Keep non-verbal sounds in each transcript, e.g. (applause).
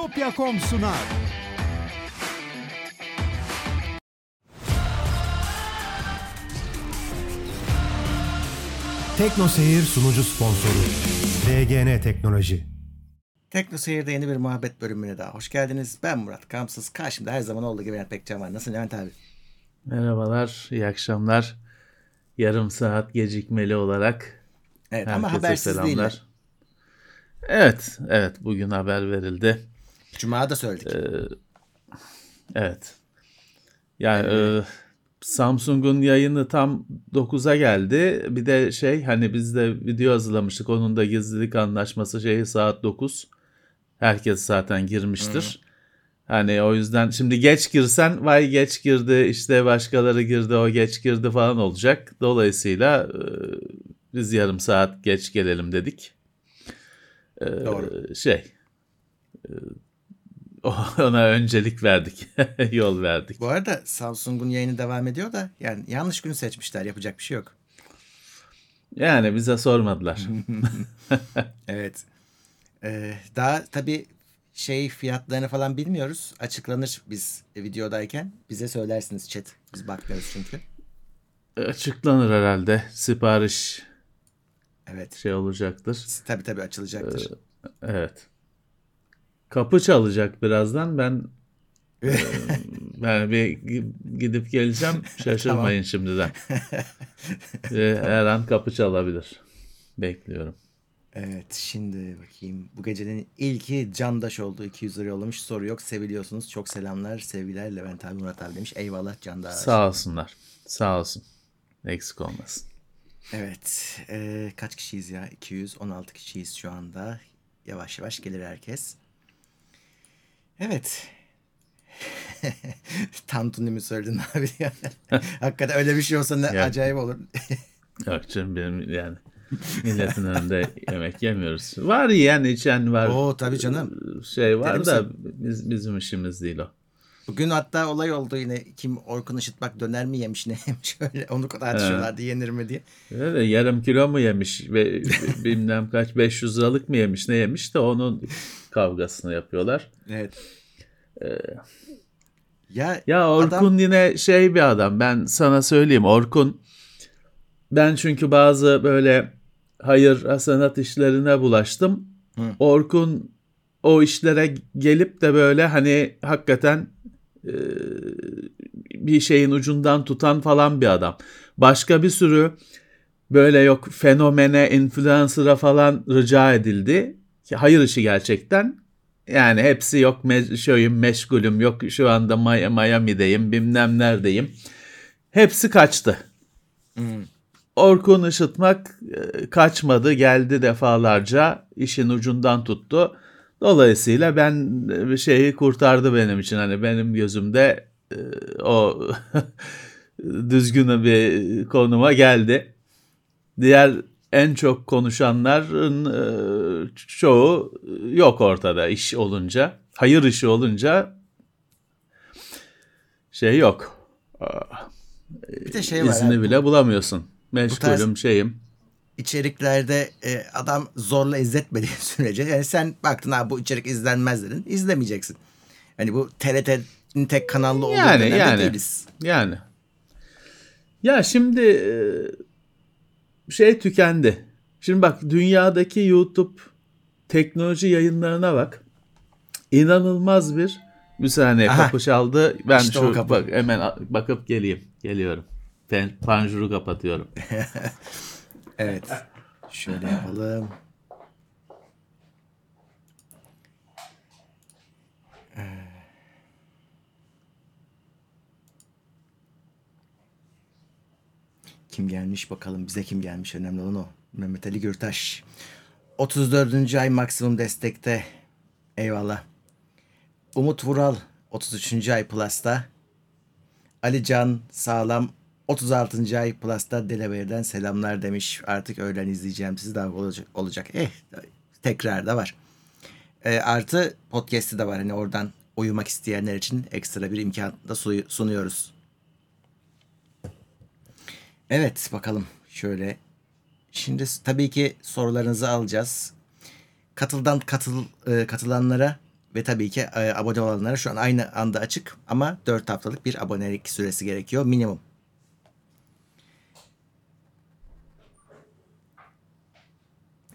Bitopya.com sunar. Tekno Seyir sunucu sponsoru DGN Teknoloji. Tekno Seyir'de yeni bir muhabbet bölümüne daha hoş geldiniz. Ben Murat Kamsız. Karşımda her zaman olduğu gibi Levent Pekcan var. Nasılsın Levent abi? Merhabalar, iyi akşamlar. Yarım saat gecikmeli olarak Evet herkese ama habersiz selamlar. değiller. Evet, evet bugün haber verildi. Cuma da söyledik. Evet. Yani e, Samsung'un yayını tam 9'a geldi. Bir de şey hani biz de video hazırlamıştık. Onun da gizlilik anlaşması şeyi saat 9. Herkes zaten girmiştir. Hani o yüzden şimdi geç girsen vay geç girdi işte başkaları girdi o geç girdi falan olacak. Dolayısıyla e, biz yarım saat geç gelelim dedik. E, Doğru. Şey e, (laughs) ona öncelik verdik. (laughs) Yol verdik. Bu arada Samsung'un yayını devam ediyor da yani yanlış günü seçmişler. Yapacak bir şey yok. Yani bize sormadılar. (laughs) Evet. Ee, daha tabii şey fiyatlarını falan bilmiyoruz. Açıklanır biz videodayken. Bize söylersiniz chat. Biz bakmıyoruz çünkü. Açıklanır herhalde. Sipariş Evet. şey olacaktır. Tabii tabii açılacaktır. Evet. Kapı çalacak birazdan. Ben (laughs) e, ben bir gi- gidip geleceğim. Şaşırmayın şimdiden. (laughs) Ve her an kapı çalabilir. Bekliyorum. Evet şimdi bakayım. Bu gecenin ilki Candaş oldu. 200 lira yollamış. Soru yok. Seviliyorsunuz. Çok selamlar. Sevgiler Levent abi Murat abi demiş. Eyvallah Candaş. Sağ olsunlar. Sağ olsun. Eksik olmasın. Evet. eee, kaç kişiyiz ya? 216 kişiyiz şu anda. Yavaş yavaş gelir herkes. Evet. (laughs) Tantuni mi söyledin (laughs) abi? Hakikaten öyle bir şey olsa ne Yani. acayip olur. (laughs) Yok canım benim yani milletin önünde yemek yemiyoruz. Var yiyen içen var. Oo tabii canım. Şey var Dedim da sen- biz, bizim işimiz değil o. Bugün hatta olay oldu yine. Kim Orkun Işıtmak döner mi yemiş ne yemiş (laughs) öyle. Onu tartışıyorlardı yenir mi diye. De yarım kilo mu yemiş ve (laughs) bilmem kaç 500 liralık mı yemiş ne yemiş de onun kavgasını yapıyorlar. Evet. ya, Ya Orkun adam- yine şey bir adam ben sana söyleyeyim Orkun ben çünkü bazı böyle hayır hasanat işlerine bulaştım. Hı. Orkun o işlere gelip de böyle hani hakikaten e, bir şeyin ucundan tutan falan bir adam. Başka bir sürü böyle yok fenomene, influencer'a falan rica edildi. Ki Hayır işi gerçekten. Yani hepsi yok me- şöyüm meşgulüm yok şu anda Miami'deyim bilmem neredeyim. Hepsi kaçtı. Hmm. Orkun Işıtmak e, kaçmadı geldi defalarca işin ucundan tuttu. Dolayısıyla ben e, şeyi kurtardı benim için hani benim gözümde e, o (laughs) düzgün bir konuma geldi. Diğer en çok konuşanların e, çoğu yok ortada iş olunca. Hayır işi olunca şey yok. bir de şey var. İzni abi, bile bulamıyorsun. Meşgulüm tarz- şeyim. İçeriklerde e, adam zorla izletmediği (laughs) sürece yani sen baktın abi bu içerik izlenmez dedin izlemeyeceksin. Hani bu TRT'nin tek kanallı olduğu Yani, dönemde yani. değiliz. Yani. Ya şimdi e, şey tükendi. Şimdi bak dünyadaki YouTube teknoloji yayınlarına bak. İnanılmaz bir Aha. kapı çaldı. Ben İşte şu kapı. bak hemen bakıp geleyim. Geliyorum. Ben panjuru kapatıyorum. (laughs) Evet. Şöyle yapalım. Ee. Kim gelmiş bakalım bize kim gelmiş önemli olan o. Mehmet Ali Gürtaş. 34. ay maksimum destekte. Eyvallah. Umut Vural 33. ay Plus'ta. Ali Can Sağlam 36. ay Plus'ta Delaware'den selamlar demiş. Artık öğlen izleyeceğim sizi daha olacak. olacak. Eh tekrar da var. E, artı podcast'i de var. Hani oradan uyumak isteyenler için ekstra bir imkan da su- sunuyoruz. Evet bakalım şöyle. Şimdi tabii ki sorularınızı alacağız. Katıldan katıl e, katılanlara Ve tabii ki e, abone olanlara şu an aynı anda açık ama 4 haftalık bir abonelik süresi gerekiyor minimum.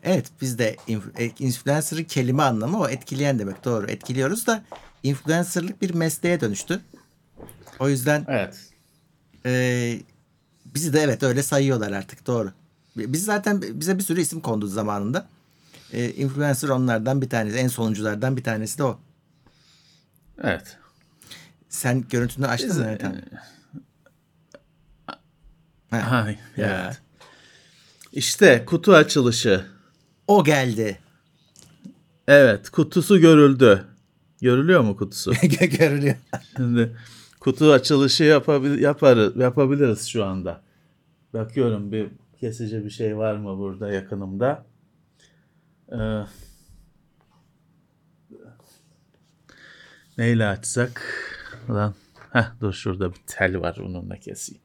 Evet biz de e, influencer'ın kelime anlamı o etkileyen demek doğru etkiliyoruz da influencer'lık bir mesleğe dönüştü. O yüzden Evet. e, bizi de evet öyle sayıyorlar artık doğru. Biz zaten bize bir sürü isim kondu zamanında. E, influencer onlardan bir tanesi en sonunculardan bir tanesi de o. Evet. Sen görüntünü açtın Biz- mı abi? Ha, Ha, Ya. evet. İşte kutu açılışı. O geldi. Evet, kutusu görüldü. Görülüyor mu kutusu? (laughs) Görünüyor. Şimdi kutu açılışı yapabil yaparız, yapabiliriz şu anda. Bakıyorum bir kesici bir şey var mı burada yakınımda. Ee, neyle açsak? Lan, heh, dur şurada bir tel var onunla keseyim.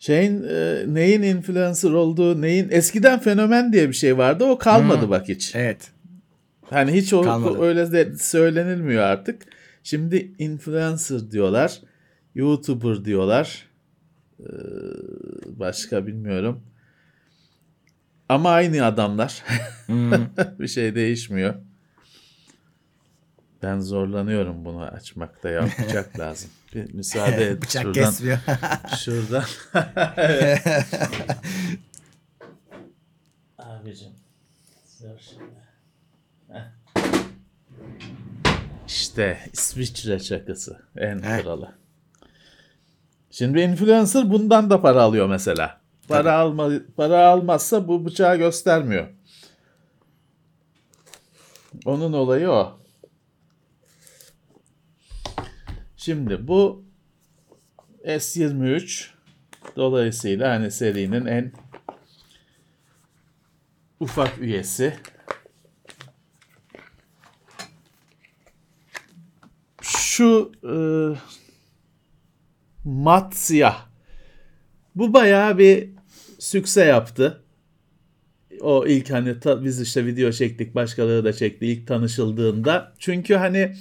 Şeyin e, neyin influencer olduğu, neyin eskiden fenomen diye bir şey vardı. O kalmadı bak hiç. Evet. Hani hiç o, Kalmadı. öyle de söylenilmiyor artık. Şimdi influencer diyorlar. YouTuber diyorlar. Ee, başka bilmiyorum. Ama aynı adamlar. (laughs) bir şey değişmiyor. Ben zorlanıyorum bunu açmakta ya. Bıçak (laughs) lazım. Bir müsaade et. (laughs) Bıçak şuradan. kesmiyor. (laughs) Şuradan. Evet. Abicim. Dur şimdi. İşte İsviçre çakısı. En Heh. kralı. Şimdi influencer bundan da para alıyor mesela. Para alma para almazsa bu bıçağı göstermiyor. Onun olayı o. Şimdi bu S23 dolayısıyla hani serinin en ufak üyesi. Şu e, mat siyah. Bu bayağı bir sükse yaptı. O ilk hani ta- biz işte video çektik, başkaları da çekti ilk tanışıldığında. Çünkü hani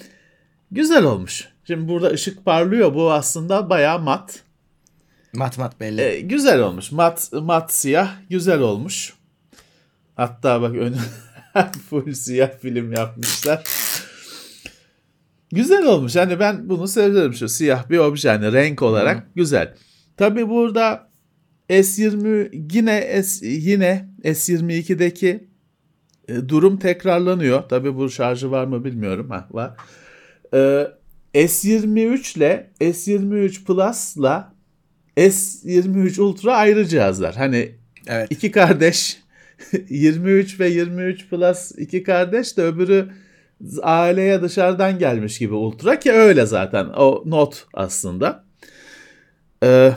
güzel olmuş. Şimdi burada ışık parlıyor. Bu aslında bayağı mat. mat mat belli. E, güzel olmuş. Mat mat siyah güzel olmuş. Hatta bak önü (laughs) full siyah film yapmışlar. Güzel olmuş. Hani ben bunu severim şu siyah bir obje hani renk olarak güzel. Tabi burada S20 yine S, yine S22'deki e, durum tekrarlanıyor. Tabi bu şarjı var mı bilmiyorum. Ha, var. E, S23 ile S23 Plus'la S23 Ultra ayrı cihazlar. Hani evet. iki kardeş (laughs) 23 ve 23 Plus iki kardeş de öbürü aileye dışarıdan gelmiş gibi Ultra ki öyle zaten o not aslında. Ee,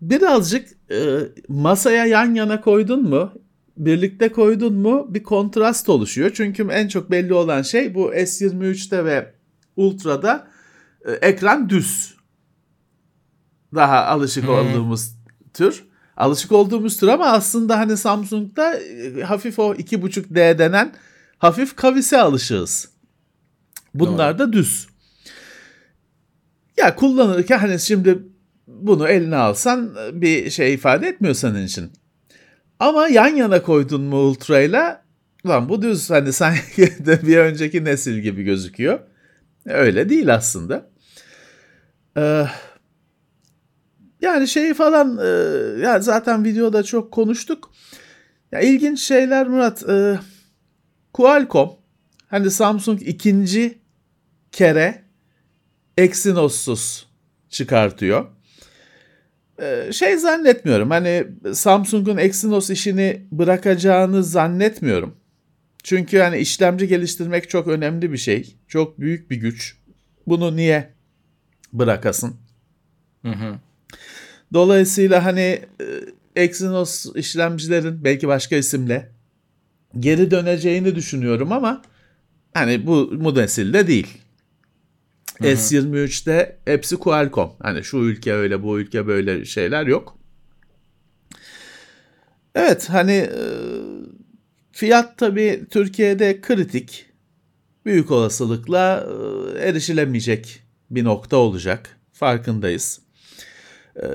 birazcık e, masaya yan yana koydun mu birlikte koydun mu bir kontrast oluşuyor. Çünkü en çok belli olan şey bu S23'te ve Ultra'da e, ekran düz. Daha alışık olduğumuz tür. Alışık olduğumuz tür ama aslında hani Samsung'da e, hafif o 2.5D denen hafif kavise alışığız. Bunlar da düz. Ya kullanırken hani şimdi bunu eline alsan e, bir şey ifade etmiyor senin için. Ama yan yana koydun mu Ultra'yla lan bu düz hani sanki (laughs) de bir önceki nesil gibi gözüküyor. Öyle değil aslında. Ee, yani şey falan e, ya zaten videoda çok konuştuk. Ya ilginç şeyler Murat. E, Qualcomm hani Samsung ikinci kere Exynos'suz çıkartıyor. Şey zannetmiyorum. Hani Samsung'un Exynos işini bırakacağını zannetmiyorum. Çünkü hani işlemci geliştirmek çok önemli bir şey. Çok büyük bir güç. Bunu niye bırakasın? Hı hı. Dolayısıyla hani e, Exynos işlemcilerin belki başka isimle geri döneceğini düşünüyorum ama hani bu nesilde değil. S23'te hepsi Qualcomm. Hani şu ülke öyle bu ülke böyle şeyler yok. Evet hani e, fiyat tabii Türkiye'de kritik. Büyük olasılıkla e, erişilemeyecek bir nokta olacak. Farkındayız. E,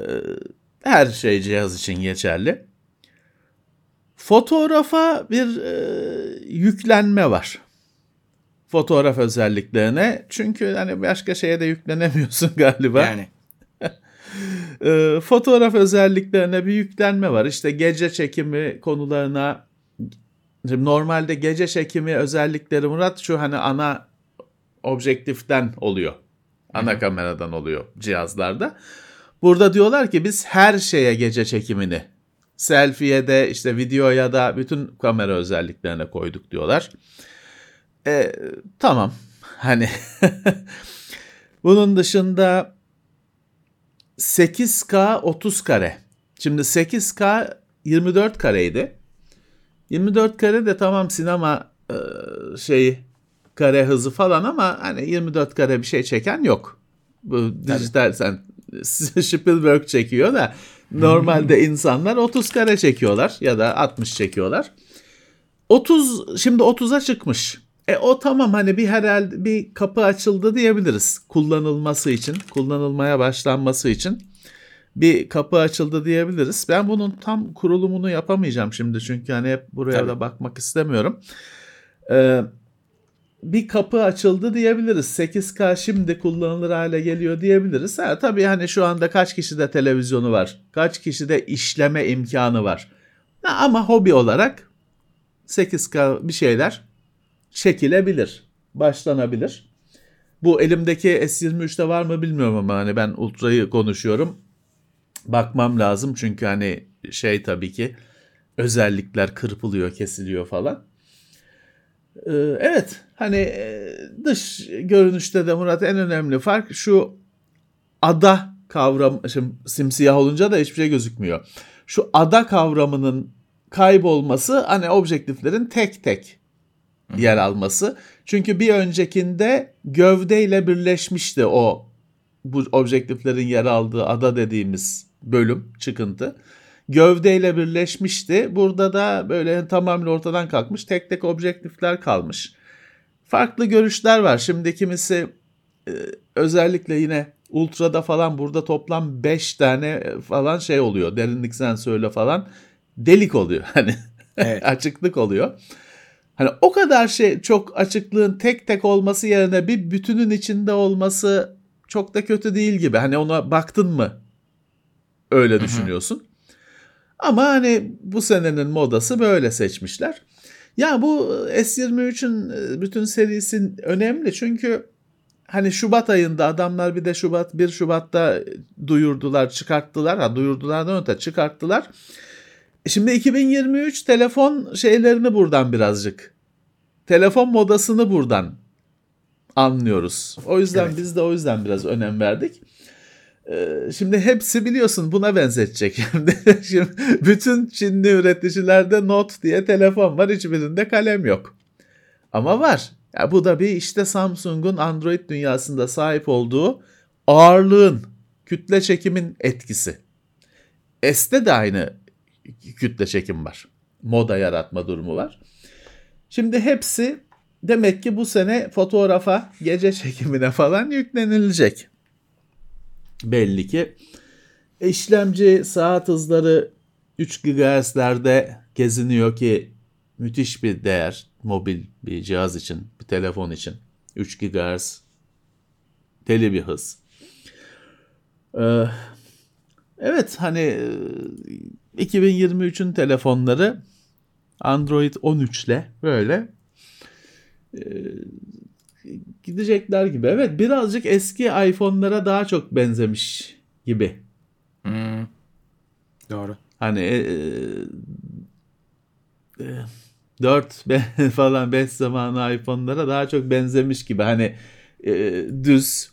her şey cihaz için geçerli. Fotoğrafa bir e, yüklenme var. Fotoğraf özelliklerine. Çünkü hani başka şeye de yüklenemiyorsun (laughs) galiba. Yani. E, fotoğraf özelliklerine bir yüklenme var. İşte gece çekimi konularına Şimdi normalde gece çekimi özellikleri Murat şu hani ana objektiften oluyor. Ana kameradan oluyor cihazlarda. Burada diyorlar ki biz her şeye gece çekimini selfie'ye de işte videoya da bütün kamera özelliklerine koyduk diyorlar. E, tamam hani (laughs) bunun dışında 8K 30 kare. Şimdi 8K 24 kareydi. 24 kare de tamam sinema e, şeyi kare hızı falan ama hani 24 kare bir şey çeken yok. Bu dijital sen (laughs) Spielberg çekiyor da normalde insanlar 30 kare çekiyorlar ya da 60 çekiyorlar. 30 şimdi 30'a çıkmış. E o tamam hani bir herhalde bir kapı açıldı diyebiliriz kullanılması için, kullanılmaya başlanması için bir kapı açıldı diyebiliriz. Ben bunun tam kurulumunu yapamayacağım şimdi çünkü hani hep buraya Tabii. da bakmak istemiyorum. Ee, bir kapı açıldı diyebiliriz. 8K şimdi kullanılır hale geliyor diyebiliriz. Ha, tabii hani şu anda kaç kişide televizyonu var? Kaç kişide işleme imkanı var? Ha, ama hobi olarak 8K bir şeyler çekilebilir. Başlanabilir. Bu elimdeki S23'te var mı bilmiyorum ama hani ben Ultra'yı konuşuyorum. Bakmam lazım çünkü hani şey tabii ki özellikler kırpılıyor, kesiliyor falan. Ee, evet hani e, dış görünüşte de Murat en önemli fark şu ada kavram şimdi simsiyah olunca da hiçbir şey gözükmüyor. Şu ada kavramının kaybolması hani objektiflerin tek tek yer alması. Çünkü bir öncekinde gövdeyle birleşmişti o bu objektiflerin yer aldığı ada dediğimiz bölüm çıkıntı. Gövdeyle birleşmişti. Burada da böyle tamamen ortadan kalkmış tek tek objektifler kalmış. Farklı görüşler var. Şimdi kimisi e, özellikle yine ultrada falan burada toplam 5 tane falan şey oluyor. Derinlik sensörüyle falan delik oluyor. (laughs) Hani Evet. açıklık oluyor. Hani o kadar şey çok açıklığın tek tek olması yerine bir bütünün içinde olması çok da kötü değil gibi. Hani ona baktın mı öyle düşünüyorsun. Ama hani bu senenin modası böyle seçmişler. Ya bu S23'ün e, bütün serisi önemli çünkü hani Şubat ayında adamlar bir de Şubat 1 Şubat'ta duyurdular, çıkarttılar. Ha duyurdulardan öte çıkarttılar. E Şimdi 2023 telefon şeylerini buradan birazcık telefon modasını buradan anlıyoruz. O yüzden Evet. biz de o yüzden biraz önem verdik. Ee, Şimdi hepsi biliyorsun buna benzetecek. (laughs) Şimdi, bütün Çinli üreticilerde Note diye telefon var. Hiçbirinde kalem yok. Ama var. Ya bu da bir işte Samsung'un Android dünyasında sahip olduğu ağırlığın, kütle çekimin etkisi. S'te de aynı kütle çekim var. Moda yaratma durumu var. Şimdi hepsi demek ki bu sene fotoğrafa, gece çekimine falan yüklenilecek. Belli ki işlemci saat hızları 3 GHz'lerde geziniyor ki müthiş bir değer mobil bir cihaz için, bir telefon için. 3 GHz deli bir hız. Ee, evet hani e, 2023'ün telefonları Android 13 ile böyle e, gidecekler gibi. Evet birazcık eski iPhone'lara daha çok benzemiş gibi. Hmm. Doğru. Hani e, e, 4 (laughs) falan 5 zamanı iPhone'lara daha çok benzemiş gibi. Hani e, düz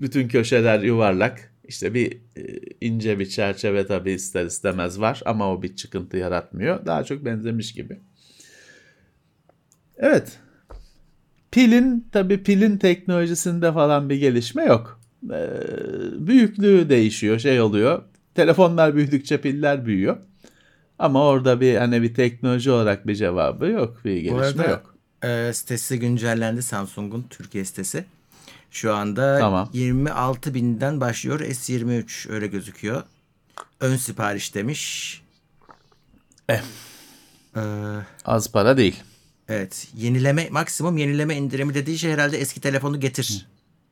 bütün köşeler yuvarlak. İşte bir e, ince bir çerçeve tabii ister istemez var ama o bir çıkıntı yaratmıyor. Daha çok benzemiş gibi. Evet. Pilin tabii pilin teknolojisinde falan bir gelişme yok. Ee, büyüklüğü değişiyor, şey oluyor. Telefonlar büyüdükçe piller büyüyor. Ama orada bir hani bir teknoloji olarak bir cevabı yok, bir gelişme arada- yok. Ee, sitesi güncellendi Samsung'un Türkiye sitesi. Şu anda Tamam. 26 binden başlıyor. S23 öyle gözüküyor. Ön sipariş demiş. Eh. Ee, Az para değil. Evet. Yenileme maksimum yenileme indirimi dediği şey herhalde eski telefonu getir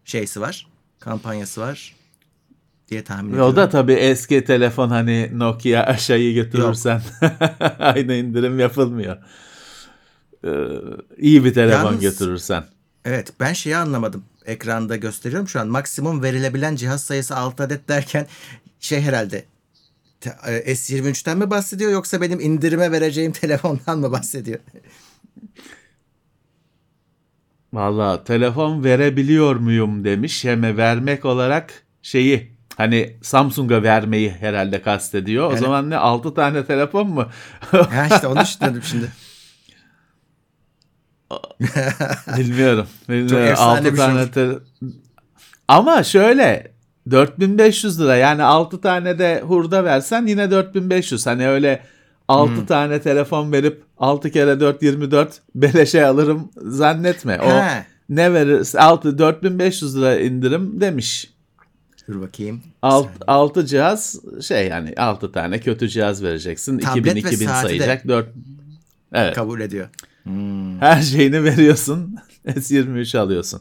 şeysi var. Kampanyası var diye tahmin ediyorum. o da tabii eski telefon hani Nokia aşağıyı götürürsen (laughs) aynı indirim yapılmıyor. Ee, iyi bir telefon Yalnız- götürürsen. Evet ben şeyi anlamadım. Ekranda gösteriyorum şu an. Maksimum verilebilen cihaz sayısı 6 adet derken şey herhalde e, S23'ten mi bahsediyor yoksa benim indirime vereceğim (laughs) telefondan mı bahsediyor? Valla telefon verebiliyor muyum demiş. Hem vermek olarak şeyi hani Samsung'a vermeyi herhalde kastediyor. O Yani- zaman ne 6 tane telefon mu? ha işte onu düşünüyorum şimdi. (laughs) Bilmiyorum. Bilmiyorum. efsane 6 bir şey tane te- Ama şöyle 4500 lira yani 6 tane de hurda versen yine 4500. Hani öyle 6 Hmm. tane telefon verip 6 kere 4 24 beleşe alırım zannetme. O Ha. ne verirse 6 4500 lira indirim demiş. Dur bakayım. Alt, 6 cihaz şey yani 6 tane kötü cihaz vereceksin. Tablet 2000 ve 2000 saati de. sayacak. 4 Evet. Kabul ediyor. Hmm. Her şeyini veriyorsun. (laughs) S23 alıyorsun.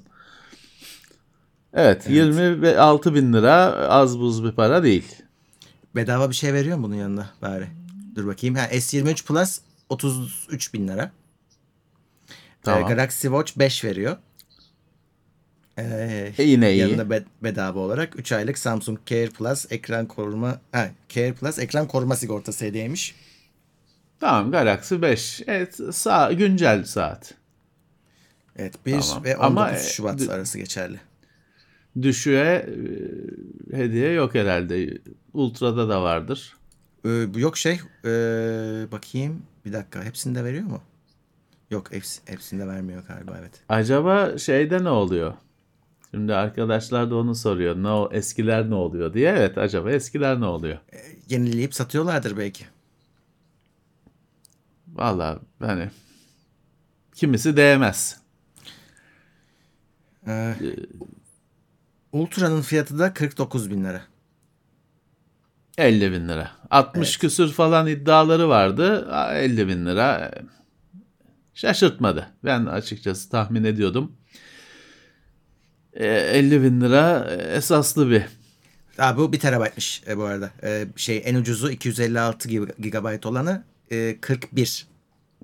Evet, Evet. 26 bin lira az buz bir para değil. Bedava bir şey veriyor mu bunun yanında bari? Dur bakayım. Ha, S23 Plus 33 bin lira. Tamam. Ee, Galaxy Watch 5 veriyor. Ee, E yine iyi. yanında bed- bedava olarak 3 aylık Samsung Care Plus ekran koruma ha, Care Plus ekran koruma sigortası hediyeymiş. Tamam Galaxy 5. Evet sağ, güncel saat. Evet 1 Tamam. ve 19 Ama, e, Şubat d- arası geçerli. Düşüğe e, hediye yok herhalde. Ultra'da da vardır. Ee, yok şey ee, bakayım bir dakika hepsinde veriyor mu? Yok hepsi, hepsinde vermiyor galiba evet. Acaba şeyde ne oluyor? Şimdi arkadaşlar da onu soruyor. Ne o eskiler ne oluyor diye. Evet acaba eskiler ne oluyor? Yenileyip satıyorlardır belki. Valla hani kimisi değmez. Ee, Ultra'nın fiyatı da 49 bin lira. 50 bin lira. 60 Evet. küsür falan iddiaları vardı. Aa, 50 bin lira. Şaşırtmadı. Ben açıkçası tahmin ediyordum. E, 50 bin lira esaslı bir. Aa, bu 1 terabaytmış e, bu arada. E, şey en ucuzu 256 GB olanı e, 41.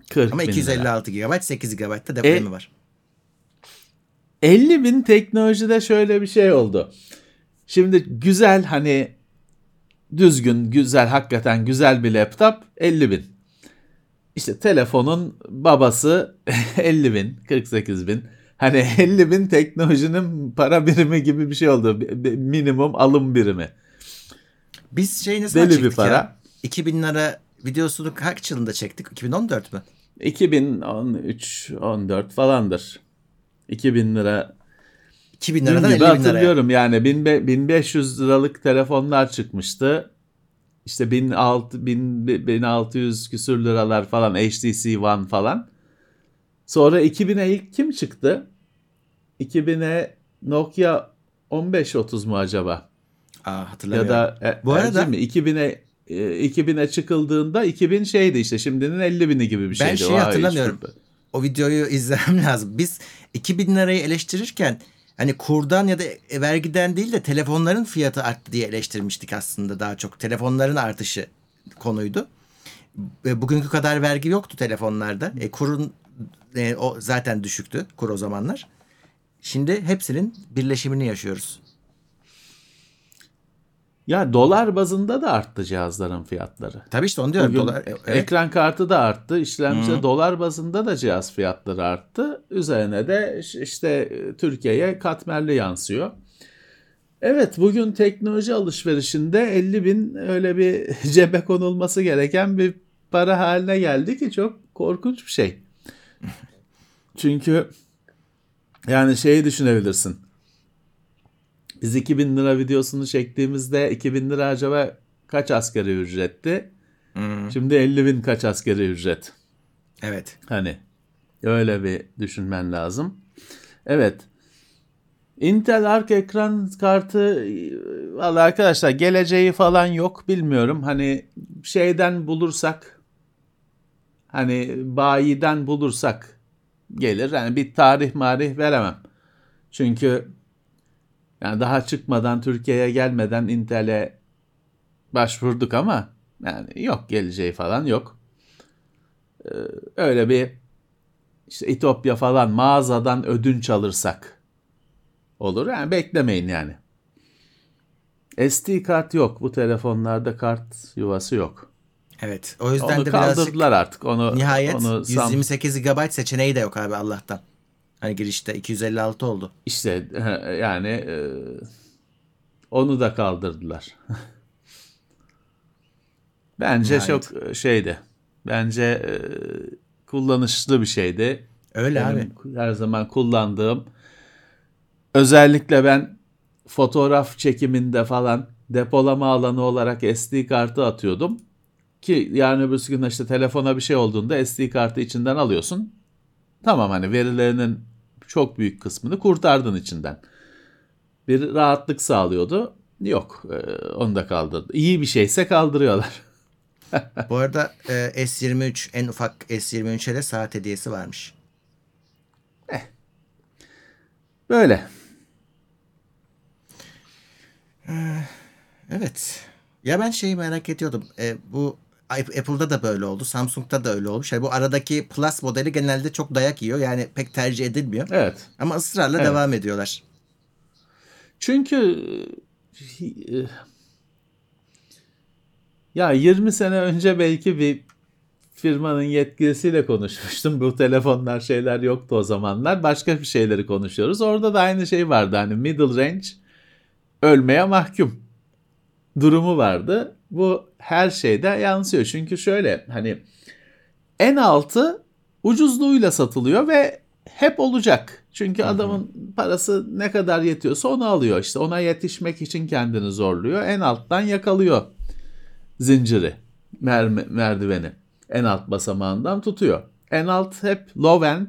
40 Ama bin lira. 256 GB 8 GB da depremi E, var. 50 bin teknolojide şöyle bir şey oldu. Şimdi güzel hani düzgün, güzel, hakikaten güzel bir laptop 50 bin. İşte telefonun babası (laughs) 50 bin, 48 bin. Hani (laughs) 50 bin teknolojinin para birimi gibi bir şey oldu. Minimum alım birimi. Biz şey ne zaman Deli bir para. ya? 2000 lira videosunu kaç yılında çektik? 2014 mü? 2013, 14 falandır. 2000 lira 2000 Dün liradan gibi 50 bin liraya. hatırlıyorum yani 1000 1500 liralık telefonlar çıkmıştı. İşte 1600, 1000 1600 küsür liralar falan HTC One falan. Sonra 2000'e ilk kim çıktı? 2000'e Nokia 1530 mu acaba? Aa, Ya hatırlamıyorum. da e, Bu arada- mi? 2000'e e, 2000'e çıkıldığında 2000 şeydi işte şimdinin 50 bini gibi bir Ben şeydi. şeyi Vay, hatırlamıyorum. hiç- O videoyu (laughs) izlemem lazım. Biz 2000 lirayı eleştirirken hani kurdan ya da vergiden değil de telefonların fiyatı arttı diye eleştirmiştik aslında daha çok. Telefonların artışı konuydu. Ve Bugünkü kadar vergi yoktu telefonlarda. E, kurun e, o zaten düşüktü kur o zamanlar. Şimdi hepsinin birleşimini yaşıyoruz. Ya dolar bazında da arttı cihazların fiyatları. Tabii işte onu diyorum. Bugün Dolar, e, evet. ekran kartı da arttı. İşlemci dolar bazında da cihaz fiyatları arttı. Üzerine de iş- işte e, Türkiye'ye katmerli yansıyor. Evet bugün teknoloji alışverişinde 50 bin öyle bir (laughs) cebe konulması gereken bir para haline geldi ki çok korkunç bir şey. (laughs) Çünkü yani şeyi düşünebilirsin. Biz 2000 lira videosunu çektiğimizde 2000 lira acaba kaç asgari ücretti? Şimdi 50 bin kaç askeri ücret. Evet. Hani öyle bir düşünmen lazım. Evet. Intel arka ekran kartı valla arkadaşlar geleceği falan yok bilmiyorum. Hani şeyden bulursak hani bayiden bulursak gelir. Yani bir tarih marih veremem. Çünkü yani daha çıkmadan Türkiye'ye gelmeden Intel'e başvurduk ama yani yok geleceği falan yok. Ee, öyle bir işte İtopya falan mağazadan ödünç alırsak olur. Yani beklemeyin yani. SD kart yok. Bu telefonlarda kart yuvası yok. Evet. O yüzden Onu de birazcık kaldırdılar artık. Onu nihayet onu Sam- 128 GB seçeneği de yok abi Allah'tan. Hani girişte 256 oldu. işte yani e, onu da kaldırdılar. (laughs) Bence Nihayet. çok şeydi. Bence e, kullanışlı bir şeydi. Öyle abi. Benim her zaman kullandığım özellikle ben fotoğraf çekiminde falan depolama alanı olarak SD kartı atıyordum. Ki yarın öbür gün işte telefona bir şey olduğunda SD kartı içinden alıyorsun. Tamam hani verilerinin çok büyük kısmını kurtardın içinden. Bir rahatlık sağlıyordu. Yok e, onu da kaldırdı. İyi bir şeyse kaldırıyorlar. (laughs) Bu arada e, S23 en ufak S23'e de saat hediyesi varmış. Böyle. Evet. Ya ben şeyi merak ediyordum. E, bu Apple'da da böyle oldu. Samsung'da da öyle olmuş. Yani bu aradaki Plus modeli genelde çok dayak yiyor. Yani pek tercih edilmiyor. Evet. Ama ısrarla Evet. devam ediyorlar. Çünkü e, ya 20 sene önce belki bir firmanın yetkilisiyle konuşmuştum. Bu telefonlar şeyler yoktu o zamanlar. Başka bir şeyleri konuşuyoruz. Orada da aynı şey vardı. Hani middle range ölmeye mahkum durumu vardı. Bu her şeyde yansıyor. Çünkü şöyle hani en altı ucuzluğuyla satılıyor ve hep olacak. Çünkü adamın parası ne kadar yetiyorsa onu alıyor. İşte ona yetişmek için kendini zorluyor. En alttan yakalıyor zinciri, mer- merdiveni. En alt basamağından tutuyor. En alt hep low end,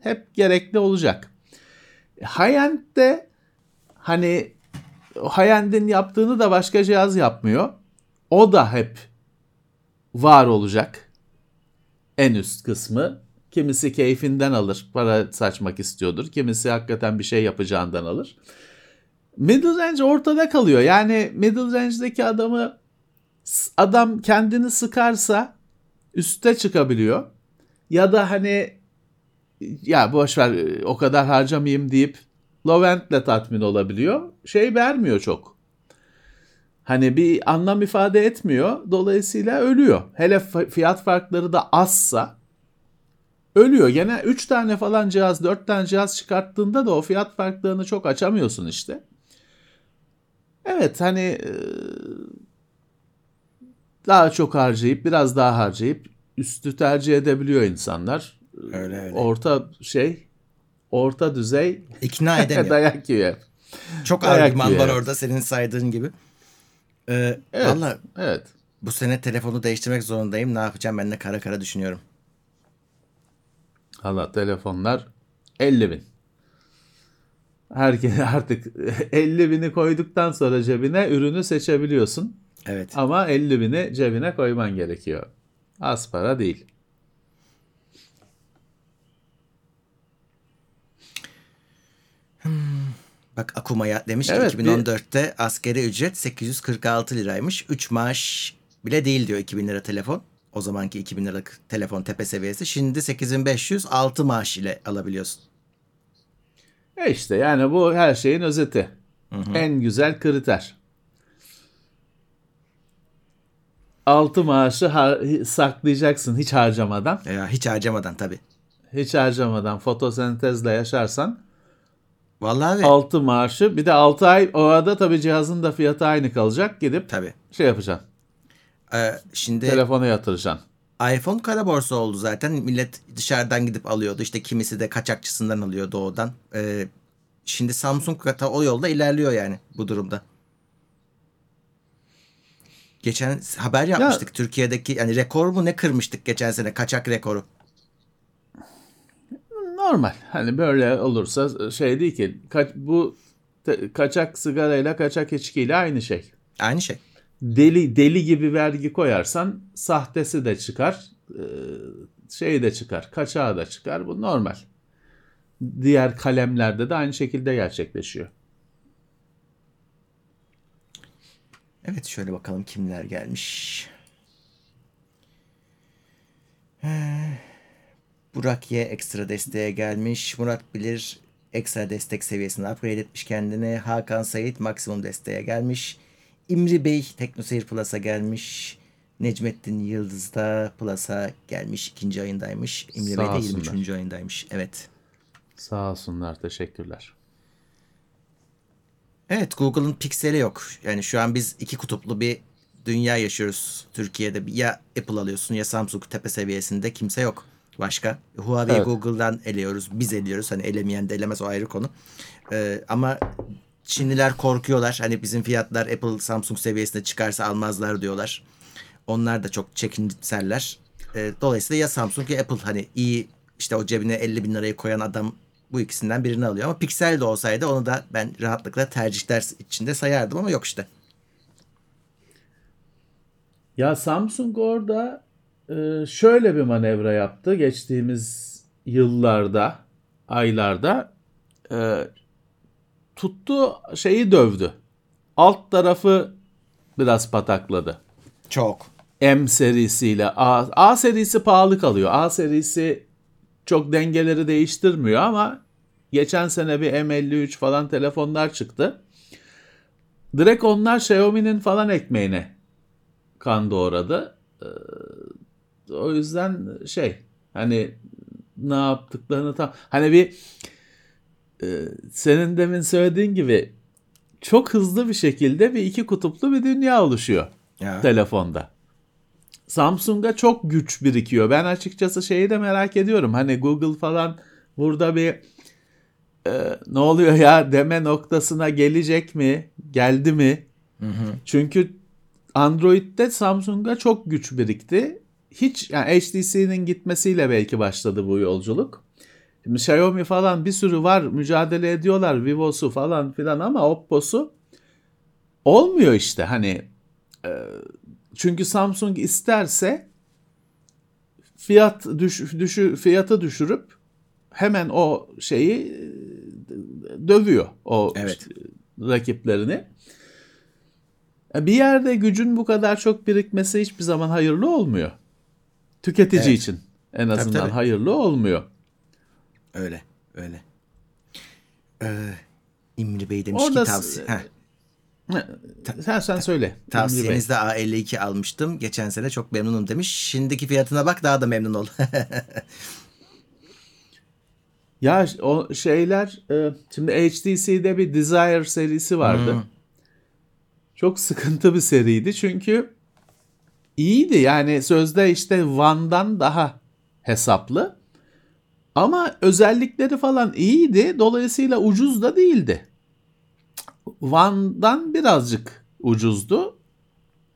hep gerekli olacak. High end de hani high end'in yaptığını da başka cihaz yapmıyor. O da hep var olacak. En üst kısmı. Kimisi keyfinden alır, para saçmak istiyordur. Kimisi hakikaten bir şey yapacağından alır. Middle range ortada kalıyor. Yani middle range'deki adamı adam kendini sıkarsa üste çıkabiliyor. Ya da hani ya boş ver o kadar harcamayayım deyip low end'le tatmin olabiliyor. Şey vermiyor çok. Hani bir anlam ifade etmiyor. Dolayısıyla ölüyor. Hele fiyat farkları da azsa ölüyor. Gene 3 tane falan cihaz, 4 tane cihaz çıkarttığında da o fiyat farklarını çok açamıyorsun işte. Evet hani daha çok harcayıp biraz daha harcayıp üstü tercih edebiliyor insanlar. Öyle öyle. Orta şey orta düzey İkna (laughs) edemiyor. dayak yiyor. Çok Dayak argüman yiyor, var orada senin saydığın gibi. Ee, Evet. Valla Evet. bu sene telefonu değiştirmek zorundayım. Ne yapacağım ben de kara kara düşünüyorum. Hala telefonlar 50 bin. Herkes (laughs) artık 50 bini koyduktan sonra cebine ürünü seçebiliyorsun. Evet. Ama 50 bini cebine koyman gerekiyor. Az para değil. Bak Akuma'ya demiş ki Evet, bir- 2014'te askeri ücret 846 liraymış. 3 maaş bile değil diyor 2000 lira telefon. O zamanki 2000 liralık telefon tepe seviyesi. Şimdi 8500 6 maaş ile alabiliyorsun. E işte yani bu her şeyin özeti. En güzel kriter. Altı maaşı saklayacaksın hiç harcamadan. Ya hiç harcamadan tabii. Hiç harcamadan fotosentezle yaşarsan Vallahi abi. altı maaşı bir de 6 ay o arada tabii cihazın da fiyatı aynı kalacak. Gidip Tabii. şey yapacaksın. Ee, şimdi Telefona yatıracaksın. iPhone kara borsa oldu zaten. Millet dışarıdan gidip alıyordu. İşte kimisi de kaçakçısından alıyor doğudan. Ee, şimdi Samsung da o yolda ilerliyor yani bu durumda. Geçen haber yapmıştık Türkiye'deki yani rekor mu ne kırmıştık geçen sene kaçak rekoru. Normal. Hani böyle olursa şey değil ki. Ka- bu te- kaçak sigarayla kaçak içkiyle aynı şey. Aynı şey. Deli deli gibi vergi koyarsan sahtesi de çıkar, e, şey de çıkar, kaçağı da çıkar. Bu normal. Diğer kalemlerde de aynı şekilde gerçekleşiyor. Evet şöyle bakalım kimler gelmiş. Ee, Burak Y ekstra desteğe gelmiş. Murat Bilir ekstra destek seviyesini upgrade etmiş kendini. Hakan Sait maksimum desteğe gelmiş. İmri Bey Teknoseyir Plus'a gelmiş. Necmettin Yıldız da Plus'a gelmiş. ikinci ayındaymış. İmri Sağ Bey de olsunlar. 23. ayındaymış. Evet. Sağ olsunlar, teşekkürler. Evet Google'ın pikseli yok. Yani şu an biz iki kutuplu bir dünya yaşıyoruz Türkiye'de. Ya Apple alıyorsun ya Samsung tepe seviyesinde kimse yok. Başka. Huawei Evet. Google'dan eliyoruz. Biz eliyoruz. Hani elemeyen de elemez o ayrı konu. Ee, ama Çinliler korkuyorlar. Hani bizim fiyatlar Apple Samsung seviyesinde çıkarsa almazlar diyorlar. Onlar da çok çekinseller. Ee, dolayısıyla ya Samsung ya Apple hani iyi işte o cebine 50 bin lirayı koyan adam bu ikisinden birini alıyor. Ama Pixel de olsaydı onu da ben rahatlıkla tercihler içinde sayardım ama yok işte. Ya Samsung orada şöyle bir manevra yaptı geçtiğimiz yıllarda, aylarda e, tuttu şeyi dövdü. Alt tarafı biraz patakladı. Çok. M serisiyle A, A serisi pahalı kalıyor. A serisi çok dengeleri değiştirmiyor ama geçen sene bir M53 falan telefonlar çıktı. Direkt onlar Xiaomi'nin falan ekmeğine kan doğradı. Ee, o yüzden şey hani ne yaptıklarını tam hani bir e, senin demin söylediğin gibi çok hızlı bir şekilde bir iki kutuplu bir dünya oluşuyor Ya. telefonda. Samsung'a çok güç birikiyor. Ben açıkçası şeyi de merak ediyorum. Hani Google falan burada bir e, ne oluyor ya deme noktasına gelecek mi? Geldi mi? Çünkü Android'de Samsung'a çok güç birikti. Hiç yani HTC'nin gitmesiyle belki başladı bu yolculuk. Şimdi Xiaomi falan bir sürü var mücadele ediyorlar Vivo'su falan filan ama Oppo'su olmuyor işte hani e, çünkü Samsung isterse fiyat düş, düşü, fiyatı düşürüp hemen o şeyi e, dövüyor o Evet. rakiplerini. E, Bir yerde gücün bu kadar çok birikmesi hiçbir zaman hayırlı olmuyor. Tüketici Evet. için en azından tabii. hayırlı olmuyor. Öyle. Öyle. Ee, İmri Bey demiş Orada ki tavsiye. Heh. Sen sen söyle. Tavsiyenizde A52 almıştım. Geçen sene çok memnunum demiş. Şimdiki fiyatına bak daha da memnun ol. (laughs) Ya o şeyler e, şimdi HTC'de bir Desire serisi vardı. Hmm. Çok sıkıntı bir seriydi çünkü iyiydi yani sözde işte One'dan daha hesaplı. Ama özellikleri falan iyiydi. Dolayısıyla ucuz da değildi. One'dan birazcık ucuzdu.